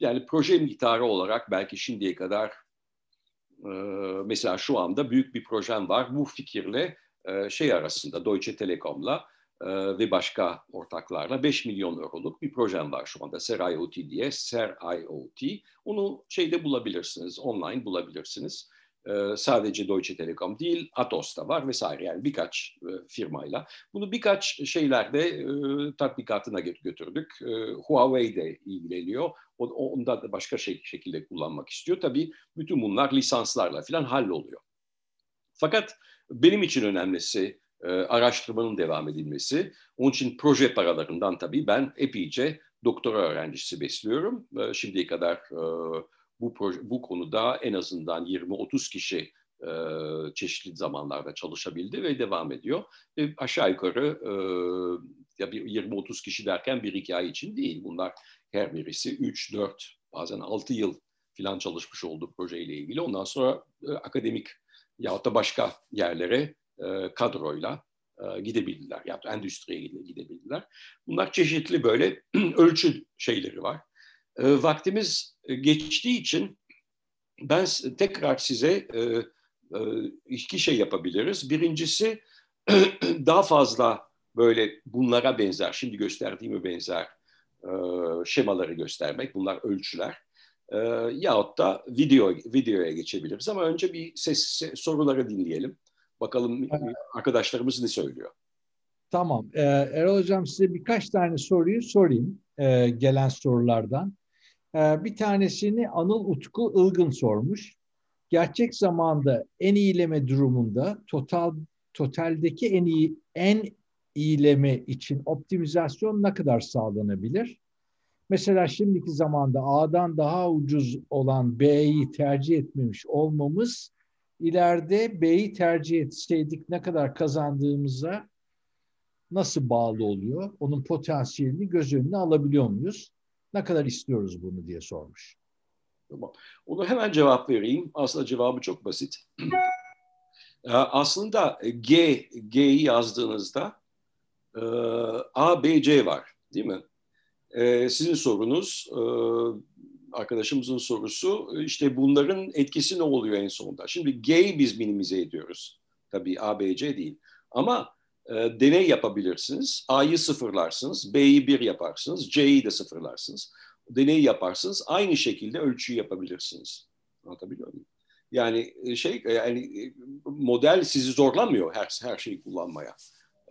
yani proje miktarı olarak belki şimdiye kadar e, mesela şu anda büyük bir projem var. Bu fikirle e, şey arasında Deutsche Telekom'la e, ve başka ortak ortaklarla 5 milyon euroluk bir projem var şu anda. Ser IoT diye. Ser IoT. Onu şeyde bulabilirsiniz. Online bulabilirsiniz. Ee, sadece Deutsche Telekom değil, Atos da var vesaire yani birkaç e, firmayla. Bunu birkaç şeylerde e, tatbikatına götürdük. E, Huawei de ilgileniyor. Onda da başka şey, şekilde kullanmak istiyor. Tabii bütün bunlar lisanslarla falan halloluyor. Fakat benim için önemlisi e, araştırmanın devam edilmesi. Onun için proje paralarından tabii ben epeyce doktora öğrencisi besliyorum. E, şimdiye kadar e, bu proje, bu konuda en azından 20-30 kişi e, çeşitli zamanlarda çalışabildi ve devam ediyor. Ve aşağı yukarı e, ya bir 20-30 kişi derken bir hikaye için değil. Bunlar her birisi 3-4 bazen 6 yıl falan çalışmış olduğu projeyle ilgili. Ondan sonra e, akademik yahut da başka yerlere e, kadroyla e, gidebildiler. Ya da endüstriye gidebildiler. Bunlar çeşitli böyle ölçü şeyleri var. E, vaktimiz geçtiği için ben tekrar size e, e, iki şey yapabiliriz. Birincisi daha fazla böyle bunlara benzer, şimdi gösterdiğime benzer e, şemaları göstermek. Bunlar ölçüler. E, yahut da video videoya geçebiliriz. Ama önce bir ses, soruları dinleyelim. Bakalım arkadaşlarımız ne söylüyor. Tamam. Ee, Erol Hocam size birkaç tane soruyu sorayım e, gelen sorulardan. Ee, bir tanesini Anıl Utku Ilgın sormuş. Gerçek zamanda en iyileme durumunda total totaldeki en iyi en iyileme için optimizasyon ne kadar sağlanabilir? Mesela şimdiki zamanda A'dan daha ucuz olan B'yi tercih etmemiş olmamız ileride B'yi tercih etseydik ne kadar kazandığımıza nasıl bağlı oluyor? Onun potansiyelini göz önüne alabiliyor muyuz? Ne kadar istiyoruz bunu diye sormuş. Tamam. Onu hemen cevap vereyim. Aslında cevabı çok basit. Ee, aslında G, G'yi yazdığınızda e, A, B, C var değil mi? Ee, sizin sorunuz e, arkadaşımızın sorusu işte bunların etkisi ne oluyor en sonunda? Şimdi G'yi biz minimize ediyoruz. Tabii A, B, C değil. Ama e, deney yapabilirsiniz. A'yı sıfırlarsınız, B'yi bir yaparsınız, C'yi de sıfırlarsınız. Deney yaparsınız. Aynı şekilde ölçüyü yapabilirsiniz. Anlatabiliyor muyum? Yani e, şey e, yani e, model sizi zorlamıyor her her şeyi kullanmaya.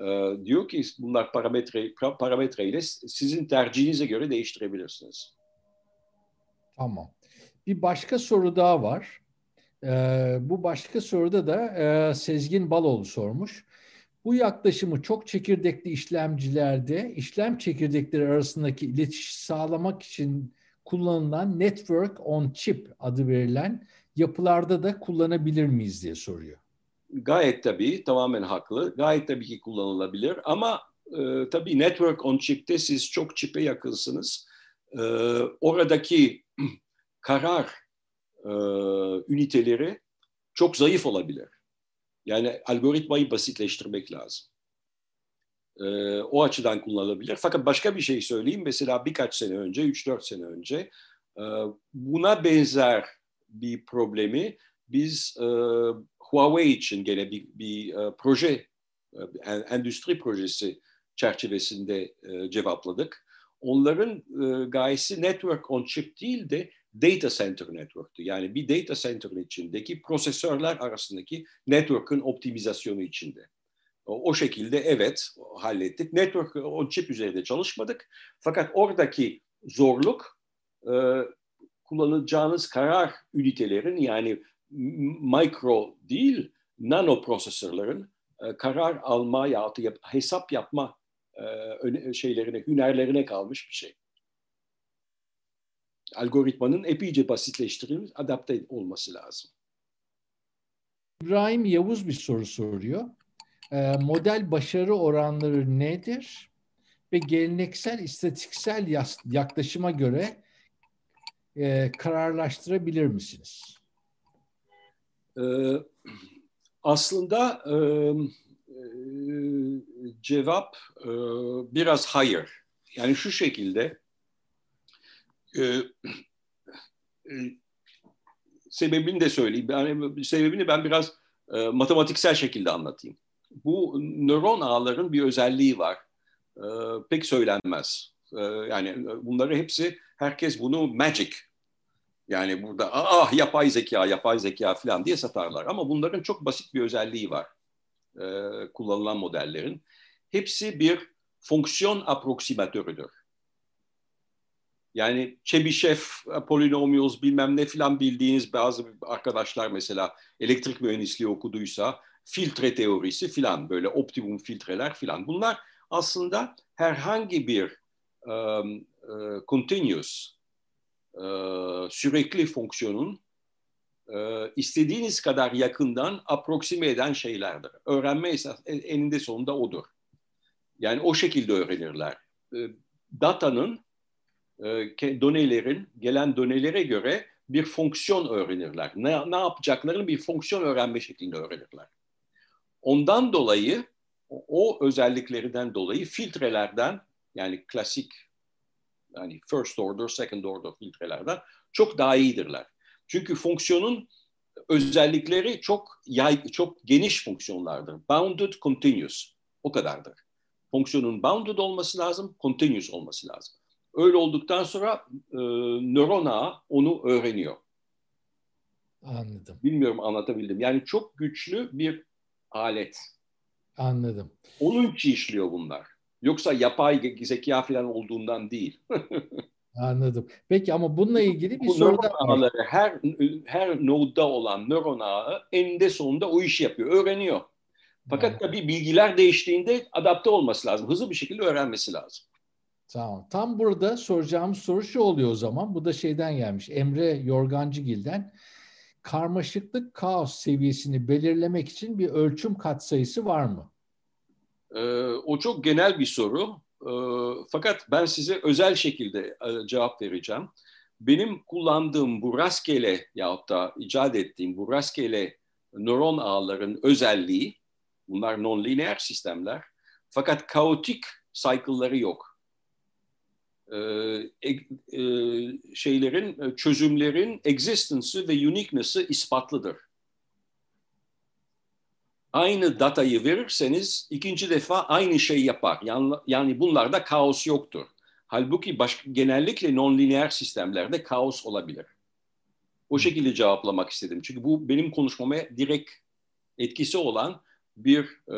Ee, diyor ki bunlar parametre parametreyle sizin tercihinize göre değiştirebilirsiniz. Tamam. Bir başka soru daha var. Ee, bu başka soruda da e, Sezgin Baloğlu sormuş. Bu yaklaşımı çok çekirdekli işlemcilerde işlem çekirdekleri arasındaki iletişim sağlamak için kullanılan Network on Chip adı verilen yapılarda da kullanabilir miyiz diye soruyor. Gayet tabii, tamamen haklı. Gayet tabii ki kullanılabilir ama e, tabii Network on Chip'te siz çok çipe yakınsınız. E, oradaki karar e, üniteleri çok zayıf olabilir. Yani algoritmayı basitleştirmek lazım. E, o açıdan kullanılabilir. Fakat başka bir şey söyleyeyim. Mesela birkaç sene önce, 3-4 sene önce e, buna benzer bir problemi biz e, Huawei için gene bir, bir e, proje, e, endüstri projesi çerçevesinde e, cevapladık. Onların e, gayesi network on chip değil de data center network'tü. Yani bir data center'ın içindeki prosesörler arasındaki network'ın optimizasyonu içinde. O, o şekilde evet hallettik. Network on chip üzerinde çalışmadık. Fakat oradaki zorluk e, kullanacağınız karar ünitelerin yani mikro değil nano prosesörlerin e, karar alma ya da hesap yapma e, şeylerine, hünerlerine kalmış bir şey algoritmanın epeyce basitleştirilmiş, adapte olması lazım. İbrahim Yavuz bir soru soruyor. E, model başarı oranları nedir? Ve geleneksel istatistiksel yaklaşıma göre e, kararlaştırabilir misiniz? E, aslında e, cevap e, biraz hayır. Yani şu şekilde e, e, sebebini de söyleyeyim. Yani sebebini ben biraz e, matematiksel şekilde anlatayım. Bu nöron ağların bir özelliği var. e, pek söylenmez. E, yani bunları hepsi herkes bunu magic yani burada ah yapay zeka, yapay zeka falan diye satarlar. Ama bunların çok basit bir özelliği var e, kullanılan modellerin. Hepsi bir fonksiyon aproksimatörüdür. Yani Çebişev, polinomials bilmem ne filan bildiğiniz bazı arkadaşlar mesela elektrik mühendisliği okuduysa filtre teorisi filan böyle optimum filtreler filan. Bunlar aslında herhangi bir um, uh, continuous e, sürekli fonksiyonun e, istediğiniz kadar yakından aproksime eden şeylerdir. Öğrenme esas eninde sonunda odur. Yani o şekilde öğrenirler. E, datanın, e, donelerin, gelen donelere göre bir fonksiyon öğrenirler. Ne, ne yapacaklarını bir fonksiyon öğrenme şeklinde öğrenirler. Ondan dolayı, o özelliklerinden dolayı filtrelerden, yani klasik yani first order, second order filtrelerden çok daha iyidirler. Çünkü fonksiyonun özellikleri çok yay, çok geniş fonksiyonlardır. Bounded, continuous. O kadardır. Fonksiyonun bounded olması lazım, continuous olması lazım. Öyle olduktan sonra e, nöron ağı onu öğreniyor. Anladım. Bilmiyorum anlatabildim. Yani çok güçlü bir alet. Anladım. Onun için işliyor bunlar. Yoksa yapay zeka falan olduğundan değil. Anladım. Peki ama bununla ilgili bir Bu soru da ağları her her nodda olan nöron ağı eninde sonunda o işi yapıyor, öğreniyor. Fakat evet. tabii bilgiler değiştiğinde adapte olması lazım. Hızlı bir şekilde öğrenmesi lazım. Tamam. Tam burada soracağımız soru şu oluyor o zaman. Bu da şeyden gelmiş. Emre Yorgancıgil'den. Karmaşıklık kaos seviyesini belirlemek için bir ölçüm katsayısı var mı? Ee, o çok genel bir soru. Ee, fakat ben size özel şekilde e, cevap vereceğim. Benim kullandığım bu rastgele yahut da icat ettiğim bu rastgele nöron ağların özelliği, bunlar non-lineer sistemler. Fakat kaotik cycle'ları yok. Ee, e, e, şeylerin, çözümlerin existence'ı ve uniqueness'ı ispatlıdır aynı datayı verirseniz ikinci defa aynı şey yapar. Yani, yani bunlarda kaos yoktur. Halbuki baş, genellikle non-lineer sistemlerde kaos olabilir. O şekilde cevaplamak istedim. Çünkü bu benim konuşmama direkt etkisi olan bir, e,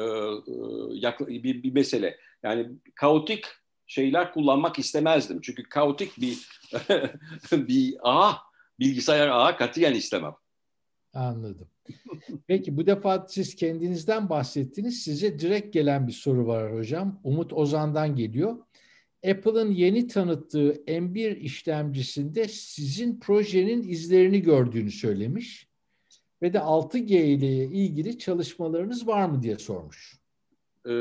e bir, bir mesele. Yani kaotik şeyler kullanmak istemezdim. Çünkü kaotik bir bir ağ, bilgisayar ağı katiyen istemem. Anladım. Peki bu defa siz kendinizden bahsettiniz. Size direkt gelen bir soru var hocam. Umut Ozan'dan geliyor. Apple'ın yeni tanıttığı M1 işlemcisinde sizin projenin izlerini gördüğünü söylemiş. Ve de 6G ile ilgili çalışmalarınız var mı diye sormuş. Ee,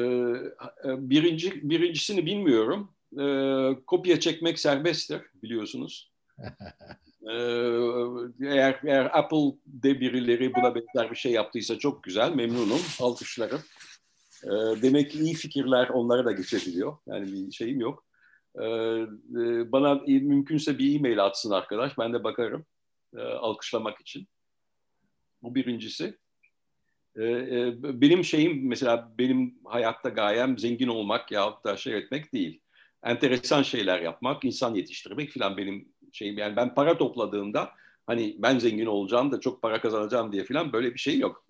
birinci, birincisini bilmiyorum. Ee, kopya çekmek serbesttir biliyorsunuz. Ee, eğer, eğer Apple'de birileri buna benzer bir şey yaptıysa çok güzel, memnunum, alkışlarım. Ee, demek ki iyi fikirler onlara da geçebiliyor. Yani bir şeyim yok. Ee, e, bana mümkünse bir e-mail atsın arkadaş, ben de bakarım e, alkışlamak için. Bu birincisi. E, benim şeyim mesela benim hayatta gayem zengin olmak ya da şey etmek değil. Enteresan şeyler yapmak, insan yetiştirmek falan benim şeyim. Yani ben para topladığımda hani ben zengin olacağım da çok para kazanacağım diye falan böyle bir şey yok.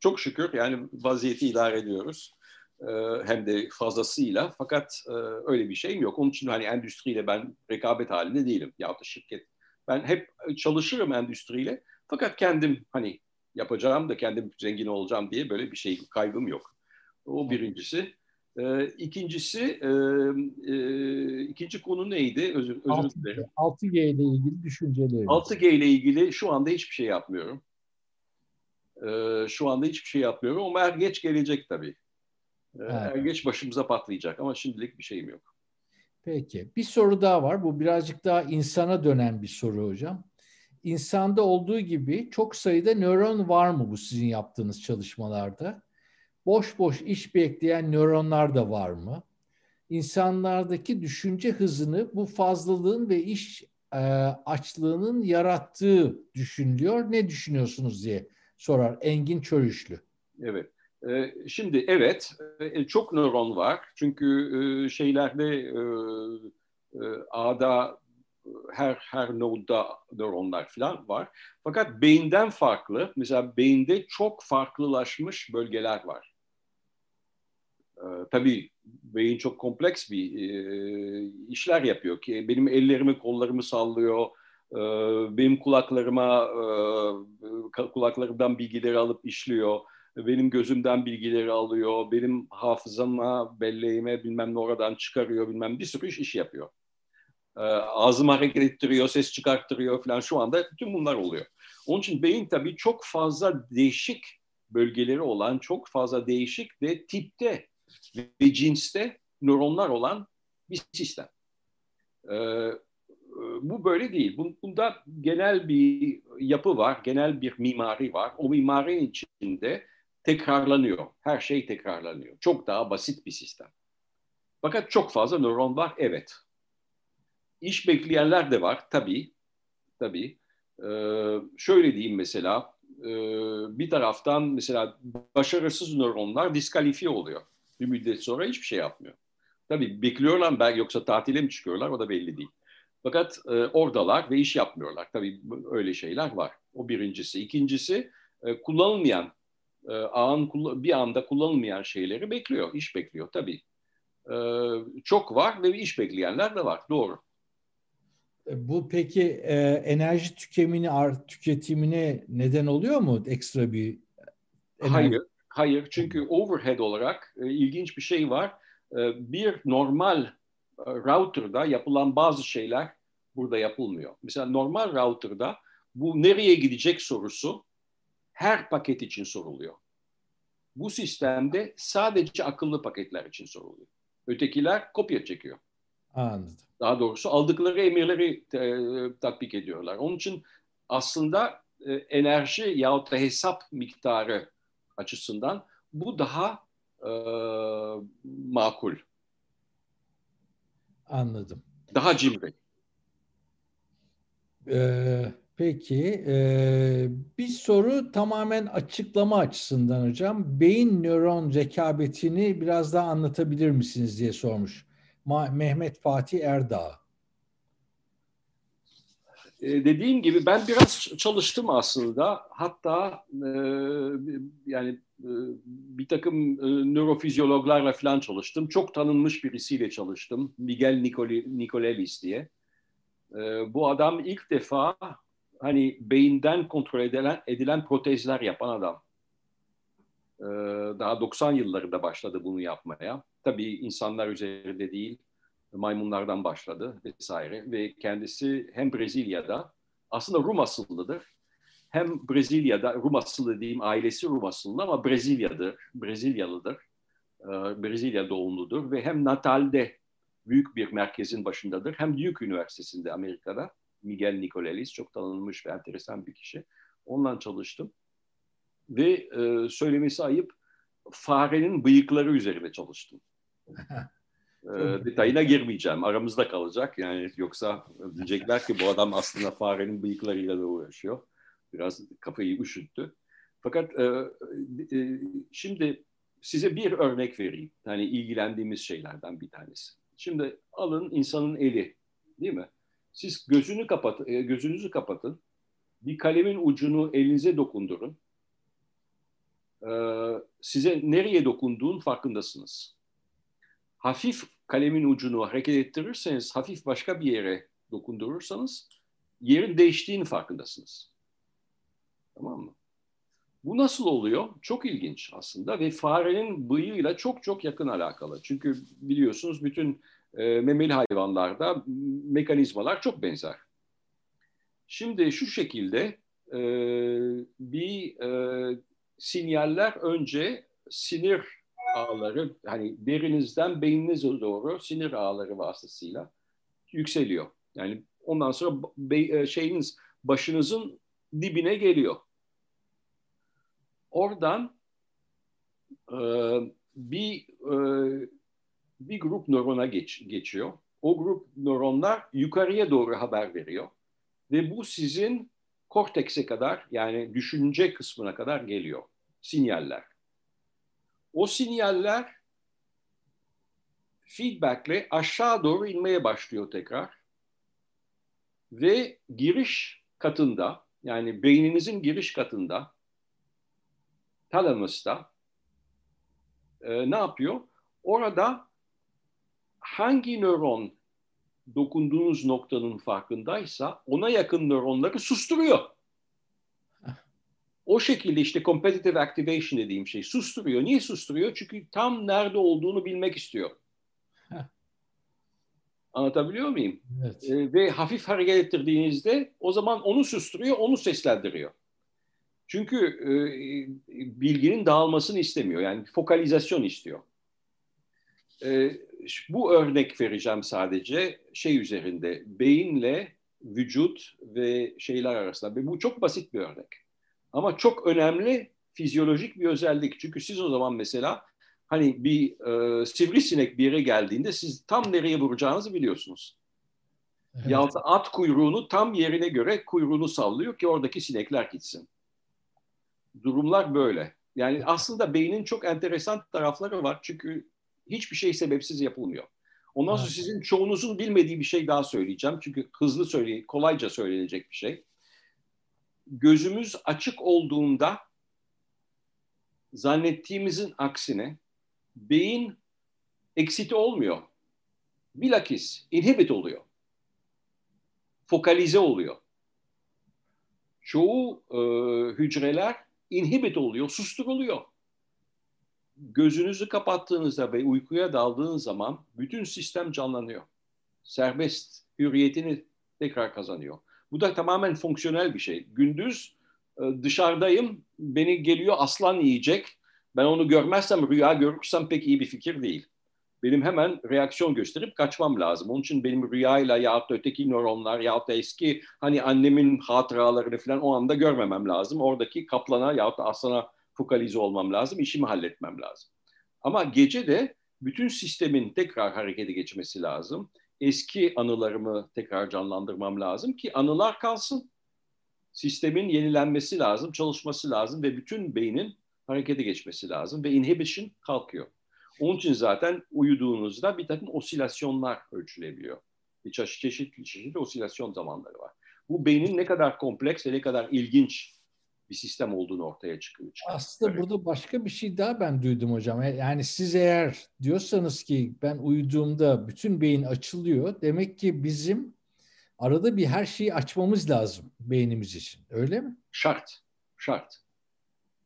Çok şükür yani vaziyeti idare ediyoruz. Ee, hem de fazlasıyla fakat e, öyle bir şeyim yok. Onun için hani endüstriyle ben rekabet halinde değilim ya da şirket. Ben hep çalışırım endüstriyle fakat kendim hani yapacağım da kendim zengin olacağım diye böyle bir şey kaygım yok. O birincisi. E, ikincisi, e, e, ikinci konu neydi? Özür, özür dilerim. 6G ile ilgili düşünceleriniz. 6G ile ilgili şu anda hiçbir şey yapmıyorum. E, şu anda hiçbir şey yapmıyorum ama er geç gelecek tabii. E, evet. Er geç başımıza patlayacak ama şimdilik bir şeyim yok. Peki. Bir soru daha var. Bu birazcık daha insana dönen bir soru hocam. İnsanda olduğu gibi çok sayıda nöron var mı bu sizin yaptığınız çalışmalarda? Boş boş iş bekleyen nöronlar da var mı? İnsanlardaki düşünce hızını bu fazlalığın ve iş e, açlığının yarattığı düşünülüyor. Ne düşünüyorsunuz diye sorar Engin Çörüşlü. Evet. E, şimdi evet e, çok nöron var. Çünkü e, şeylerde ağda her her nodda nöronlar falan var. Fakat beyinden farklı, mesela beyinde çok farklılaşmış bölgeler var. Ee, tabii beyin çok kompleks bir e, işler yapıyor ki benim ellerimi kollarımı sallıyor, e, benim kulaklarıma e, kulaklarımdan bilgileri alıp işliyor, benim gözümden bilgileri alıyor, benim hafızama, belleğime bilmem ne oradan çıkarıyor, bilmem bir sürü iş, iş yapıyor. E, ağzımı hareket ettiriyor, ses çıkarttırıyor falan şu anda bütün bunlar oluyor. Onun için beyin tabii çok fazla değişik bölgeleri olan, çok fazla değişik ve tipte ve cinste nöronlar olan bir sistem. Ee, bu böyle değil. Bunda genel bir yapı var, genel bir mimari var. O mimarinin içinde tekrarlanıyor. Her şey tekrarlanıyor. Çok daha basit bir sistem. Fakat çok fazla nöron var, evet. İş bekleyenler de var, tabii. Tabii. Ee, şöyle diyeyim mesela, e, bir taraftan mesela başarısız nöronlar diskalifiye oluyor bir müddet sonra hiçbir şey yapmıyor. Tabii bekliyorlar belki yoksa tatile mi çıkıyorlar o da belli değil. Fakat e, oradalar ve iş yapmıyorlar. Tabii öyle şeyler var. O birincisi. İkincisi e, kullanılmayan, e, an, bir anda kullanılmayan şeyleri bekliyor, iş bekliyor tabii. E, çok var ve iş bekleyenler de var, doğru. E, bu peki e, enerji tüketimini, tüketimine neden oluyor mu ekstra bir enerji? Hayır, Hayır çünkü overhead olarak e, ilginç bir şey var. E, bir normal e, router'da yapılan bazı şeyler burada yapılmıyor. Mesela normal router'da bu nereye gidecek sorusu her paket için soruluyor. Bu sistemde sadece akıllı paketler için soruluyor. Ötekiler kopya çekiyor. Anladım. Daha doğrusu aldıkları emirleri e, tatbik ediyorlar. Onun için aslında e, enerji yahut da hesap miktarı açısından bu daha e, makul. Anladım. Daha cimri. Ee, peki e, bir soru tamamen açıklama açısından hocam. Beyin nöron rekabetini biraz daha anlatabilir misiniz diye sormuş. Ma- Mehmet Fatih Erdağ. E, dediğim gibi ben biraz çalıştım aslında. Hatta e, yani e, bir takım e, nörofizyologlarla falan çalıştım. Çok tanınmış birisiyle çalıştım. Miguel Nicoli, Nicolelis diye. E, bu adam ilk defa hani beyinden kontrol edilen, edilen protezler yapan adam. E, daha 90 yıllarında başladı bunu yapmaya. Tabii insanlar üzerinde değil maymunlardan başladı vesaire ve kendisi hem Brezilya'da aslında Rum asıllıdır. Hem Brezilya'da Rum asıllı diyeyim ailesi Rum asıllı ama Brezilya'dır, Brezilyalıdır. Ee, Brezilya doğumludur ve hem Natal'de büyük bir merkezin başındadır. Hem Duke Üniversitesi'nde Amerika'da Miguel Nicolelis çok tanınmış ve enteresan bir kişi. Ondan çalıştım. Ve e, söylemesi ayıp farenin bıyıkları üzerine çalıştım. E, detayına girmeyeceğim. Aramızda kalacak. Yani yoksa diyecekler ki bu adam aslında farenin bıyıklarıyla da uğraşıyor. Biraz kafayı üşüttü. Fakat e, e, şimdi size bir örnek vereyim. Yani ilgilendiğimiz şeylerden bir tanesi. Şimdi alın insanın eli, değil mi? Siz gözünü kapat, e, gözünüzü kapatın. Bir kalemin ucunu elinize dokundurun. E, size nereye dokunduğun farkındasınız. Hafif kalemin ucunu hareket ettirirseniz, hafif başka bir yere dokundurursanız yerin değiştiğini farkındasınız. Tamam mı? Bu nasıl oluyor? Çok ilginç aslında ve farenin bıyığıyla çok çok yakın alakalı. Çünkü biliyorsunuz bütün e, memeli hayvanlarda mekanizmalar çok benzer. Şimdi şu şekilde e, bir e, sinyaller önce sinir ağları hani derinizden beyninize doğru sinir ağları vasıtasıyla yükseliyor. Yani ondan sonra be, şeyiniz başınızın dibine geliyor. Oradan e, bir e, bir grup nörona geç, geçiyor. O grup nöronlar yukarıya doğru haber veriyor. Ve bu sizin kortekse kadar yani düşünce kısmına kadar geliyor. Sinyaller. O sinyaller feedbackle aşağı doğru inmeye başlıyor tekrar. Ve giriş katında yani beyninizin giriş katında talamusta e, ne yapıyor? Orada hangi nöron dokunduğunuz noktanın farkındaysa ona yakın nöronları susturuyor. O şekilde işte competitive activation dediğim şey susturuyor. Niye susturuyor? Çünkü tam nerede olduğunu bilmek istiyor. Anlatabiliyor muyum? Evet. E, ve hafif hareket ettirdiğinizde o zaman onu susturuyor, onu seslendiriyor. Çünkü e, bilginin dağılmasını istemiyor. Yani fokalizasyon istiyor. E, bu örnek vereceğim sadece şey üzerinde. Beyinle vücut ve şeyler arasında. Ve bu çok basit bir örnek. Ama çok önemli fizyolojik bir özellik. Çünkü siz o zaman mesela hani bir e, sivrisinek bir yere geldiğinde siz tam nereye vuracağınızı biliyorsunuz. Evet. Yahut at kuyruğunu tam yerine göre kuyruğunu sallıyor ki oradaki sinekler gitsin. Durumlar böyle. Yani aslında beynin çok enteresan tarafları var. Çünkü hiçbir şey sebepsiz yapılmıyor. Ondan sonra sizin çoğunuzun bilmediği bir şey daha söyleyeceğim. Çünkü hızlı söyle, kolayca söylenecek bir şey. Gözümüz açık olduğunda zannettiğimizin aksine beyin eksiti olmuyor. Bilakis inhibit oluyor. Fokalize oluyor. Çoğu e, hücreler inhibit oluyor, susturuluyor. Gözünüzü kapattığınızda ve uykuya daldığınız zaman bütün sistem canlanıyor. Serbest hürriyetini tekrar kazanıyor. Bu da tamamen fonksiyonel bir şey. Gündüz e, dışarıdayım, beni geliyor aslan yiyecek ben onu görmezsem, rüya görürsem pek iyi bir fikir değil. Benim hemen reaksiyon gösterip kaçmam lazım. Onun için benim rüyayla ya da öteki nöronlar ya da eski hani annemin hatıralarını falan o anda görmemem lazım. Oradaki kaplana ya da aslana fokalize olmam lazım. işimi halletmem lazım. Ama gece de bütün sistemin tekrar harekete geçmesi lazım. Eski anılarımı tekrar canlandırmam lazım ki anılar kalsın. Sistemin yenilenmesi lazım, çalışması lazım ve bütün beynin harekete geçmesi lazım ve inhibition kalkıyor. Onun için zaten uyuduğunuzda bir takım osilasyonlar ölçülebiliyor. Bir çeşit, çeşitli çeşitli osilasyon zamanları var. Bu beynin ne kadar kompleks ve ne kadar ilginç bir sistem olduğunu ortaya çıkıyor. Aslında evet. burada başka bir şey daha ben duydum hocam. E, yani siz eğer diyorsanız ki ben uyuduğumda bütün beyin açılıyor. Demek ki bizim arada bir her şeyi açmamız lazım beynimiz için. Öyle mi? Şart. Şart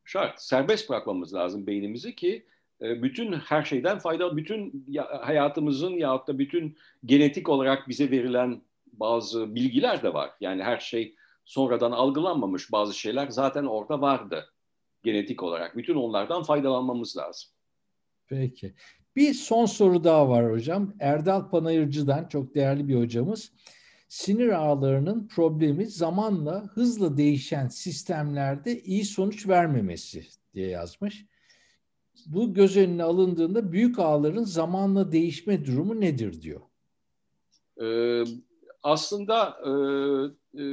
şart. Serbest bırakmamız lazım beynimizi ki e, bütün her şeyden faydalı, bütün hayatımızın ya da bütün genetik olarak bize verilen bazı bilgiler de var. Yani her şey sonradan algılanmamış bazı şeyler zaten orada vardı genetik olarak. Bütün onlardan faydalanmamız lazım. Peki. Bir son soru daha var hocam. Erdal Panayırcı'dan çok değerli bir hocamız sinir ağlarının problemi zamanla hızla değişen sistemlerde iyi sonuç vermemesi diye yazmış. Bu göz önüne alındığında büyük ağların zamanla değişme durumu nedir diyor. Ee, aslında e, e,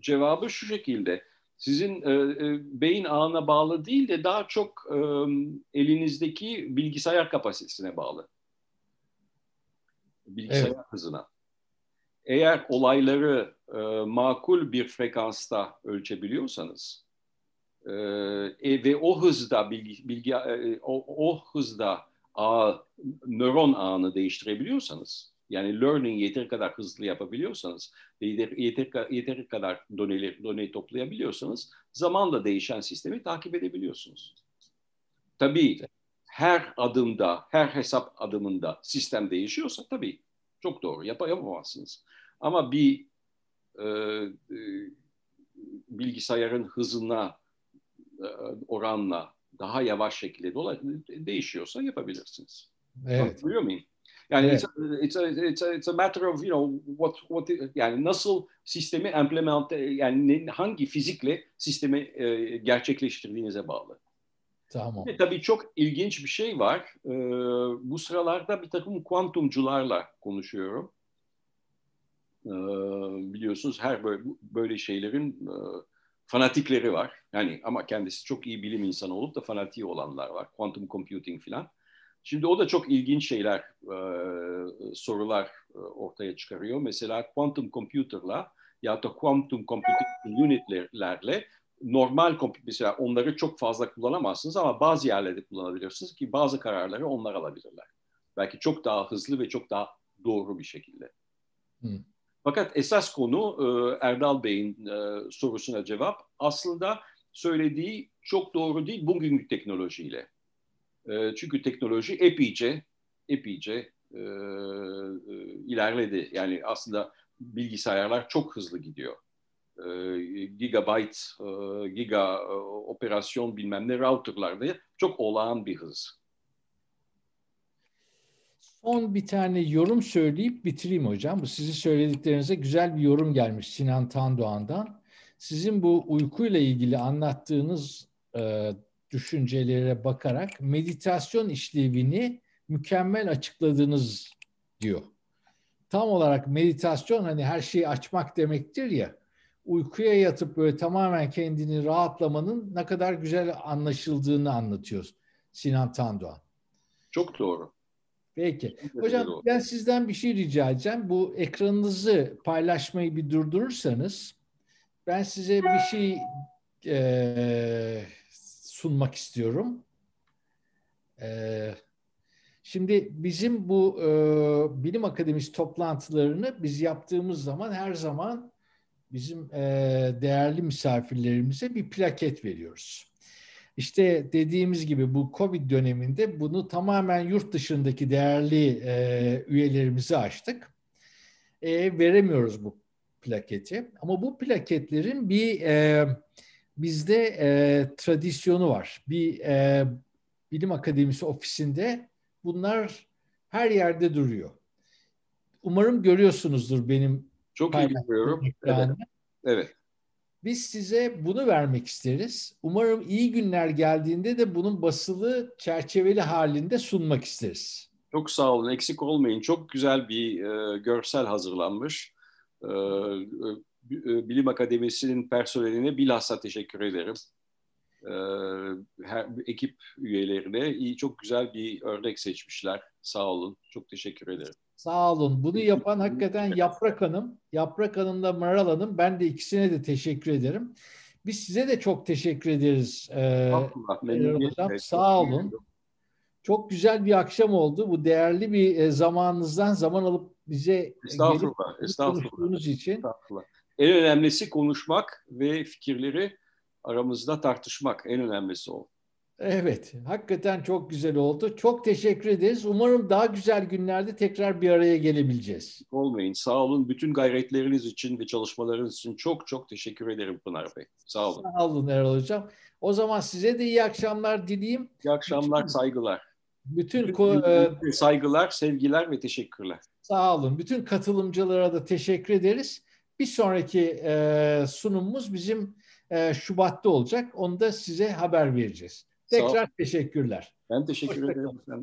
cevabı şu şekilde. Sizin e, e, beyin ağına bağlı değil de daha çok e, elinizdeki bilgisayar kapasitesine bağlı. Bilgisayar evet. hızına eğer olayları e, makul bir frekansta ölçebiliyorsanız e, e, ve o hızda bilgi, bilgi e, o, o hızda ağ, nöron ağını değiştirebiliyorsanız yani learning yeteri kadar hızlı yapabiliyorsanız yeteri, yeteri, yeteri kadar doneleri, doneyi toplayabiliyorsanız zamanla değişen sistemi takip edebiliyorsunuz. Tabii her adımda, her hesap adımında sistem değişiyorsa tabii çok doğru yap yapamazsınız. Ama bir e, e, bilgisayarın hızına e, oranla daha yavaş şekilde dola, değişiyorsa yapabilirsiniz. Evet. Biliyor muyum? Yani evet. it's, a, it's, a, it's, a, it's a matter of you know what what yani nasıl sistemi implement yani hangi fizikle sistemi e, gerçekleştirdiğinize bağlı. Tamam. Ve tabii çok ilginç bir şey var. Ee, bu sıralarda bir takım kuantumcularla konuşuyorum. Ee, biliyorsunuz her böyle, böyle şeylerin e, fanatikleri var. Yani ama kendisi çok iyi bilim insanı olup da fanatiği olanlar var. Quantum computing filan. Şimdi o da çok ilginç şeyler, e, sorular e, ortaya çıkarıyor. Mesela quantum computer'la ya da quantum computing unitlerle normal mesela onları çok fazla kullanamazsınız ama bazı yerlerde kullanabilirsiniz ki bazı kararları onlar alabilirler. Belki çok daha hızlı ve çok daha doğru bir şekilde. Hmm. Fakat esas konu e, Erdal Bey'in e, sorusuna cevap aslında söylediği çok doğru değil bugünkü teknolojiyle. E, çünkü teknoloji epeyce epeyce ilerledi. Yani aslında bilgisayarlar çok hızlı gidiyor. Gigabyte, giga operasyon bilmem ne routerlarda çok olağan bir hız. Son bir tane yorum söyleyip bitireyim hocam. Bu sizin söylediklerinize güzel bir yorum gelmiş Sinan Tandoğan'dan. Sizin bu uykuyla ilgili anlattığınız e, düşüncelere bakarak meditasyon işlevini mükemmel açıkladınız diyor. Tam olarak meditasyon hani her şeyi açmak demektir ya. Uykuya yatıp böyle tamamen kendini rahatlamanın ne kadar güzel anlaşıldığını anlatıyor Sinan Tandoğan. Çok doğru. Peki. Hocam ben sizden bir şey rica edeceğim. Bu ekranınızı paylaşmayı bir durdurursanız ben size bir şey e, sunmak istiyorum. E, şimdi bizim bu e, bilim akademisi toplantılarını biz yaptığımız zaman her zaman bizim e, değerli misafirlerimize bir plaket veriyoruz. İşte dediğimiz gibi bu Covid döneminde bunu tamamen yurt dışındaki değerli e, üyelerimize açtık. E, veremiyoruz bu plaketi. Ama bu plaketlerin bir e, bizde e, tradisyonu var. Bir e, bilim akademisi ofisinde bunlar her yerde duruyor. Umarım görüyorsunuzdur benim çok iyi görüyorum. Evet. evet. Biz size bunu vermek isteriz. Umarım iyi günler geldiğinde de bunun basılı çerçeveli halinde sunmak isteriz. Çok sağ olun, eksik olmayın. Çok güzel bir e, görsel hazırlanmış. E, e, Bilim Akademisi'nin personeline bilhassa teşekkür ederim. E, her, ekip üyelerine iyi, çok güzel bir örnek seçmişler. Sağ olun, çok teşekkür ederim. Sağ olun. Bunu yapan hakikaten Yaprak Hanım. Yaprak Hanım'la Maral Hanım. Ben de ikisine de teşekkür ederim. Biz size de çok teşekkür ederiz. Ee, hocam. Sağ olun. Çok güzel bir akşam oldu. Bu değerli bir e, zamanınızdan zaman alıp bize estağfurullah, estağfurullah. için. Estağfurullah. En önemlisi konuşmak ve fikirleri aramızda tartışmak. En önemlisi o. Evet, hakikaten çok güzel oldu. Çok teşekkür ederiz. Umarım daha güzel günlerde tekrar bir araya gelebileceğiz. Olmayın. Sağ olun. Bütün gayretleriniz için ve çalışmalarınız için çok çok teşekkür ederim Pınar Bey. Sağ olun. Sağ olun Erol Hocam. O zaman size de iyi akşamlar dileyim. İyi akşamlar, bütün, saygılar. Bütün, bütün, bütün saygılar, sevgiler ve teşekkürler. Sağ olun. Bütün katılımcılara da teşekkür ederiz. Bir sonraki e, sunumumuz bizim e, Şubat'ta olacak. Onu da size haber vereceğiz. Tekrar teşekkürler. Ben teşekkür ederim.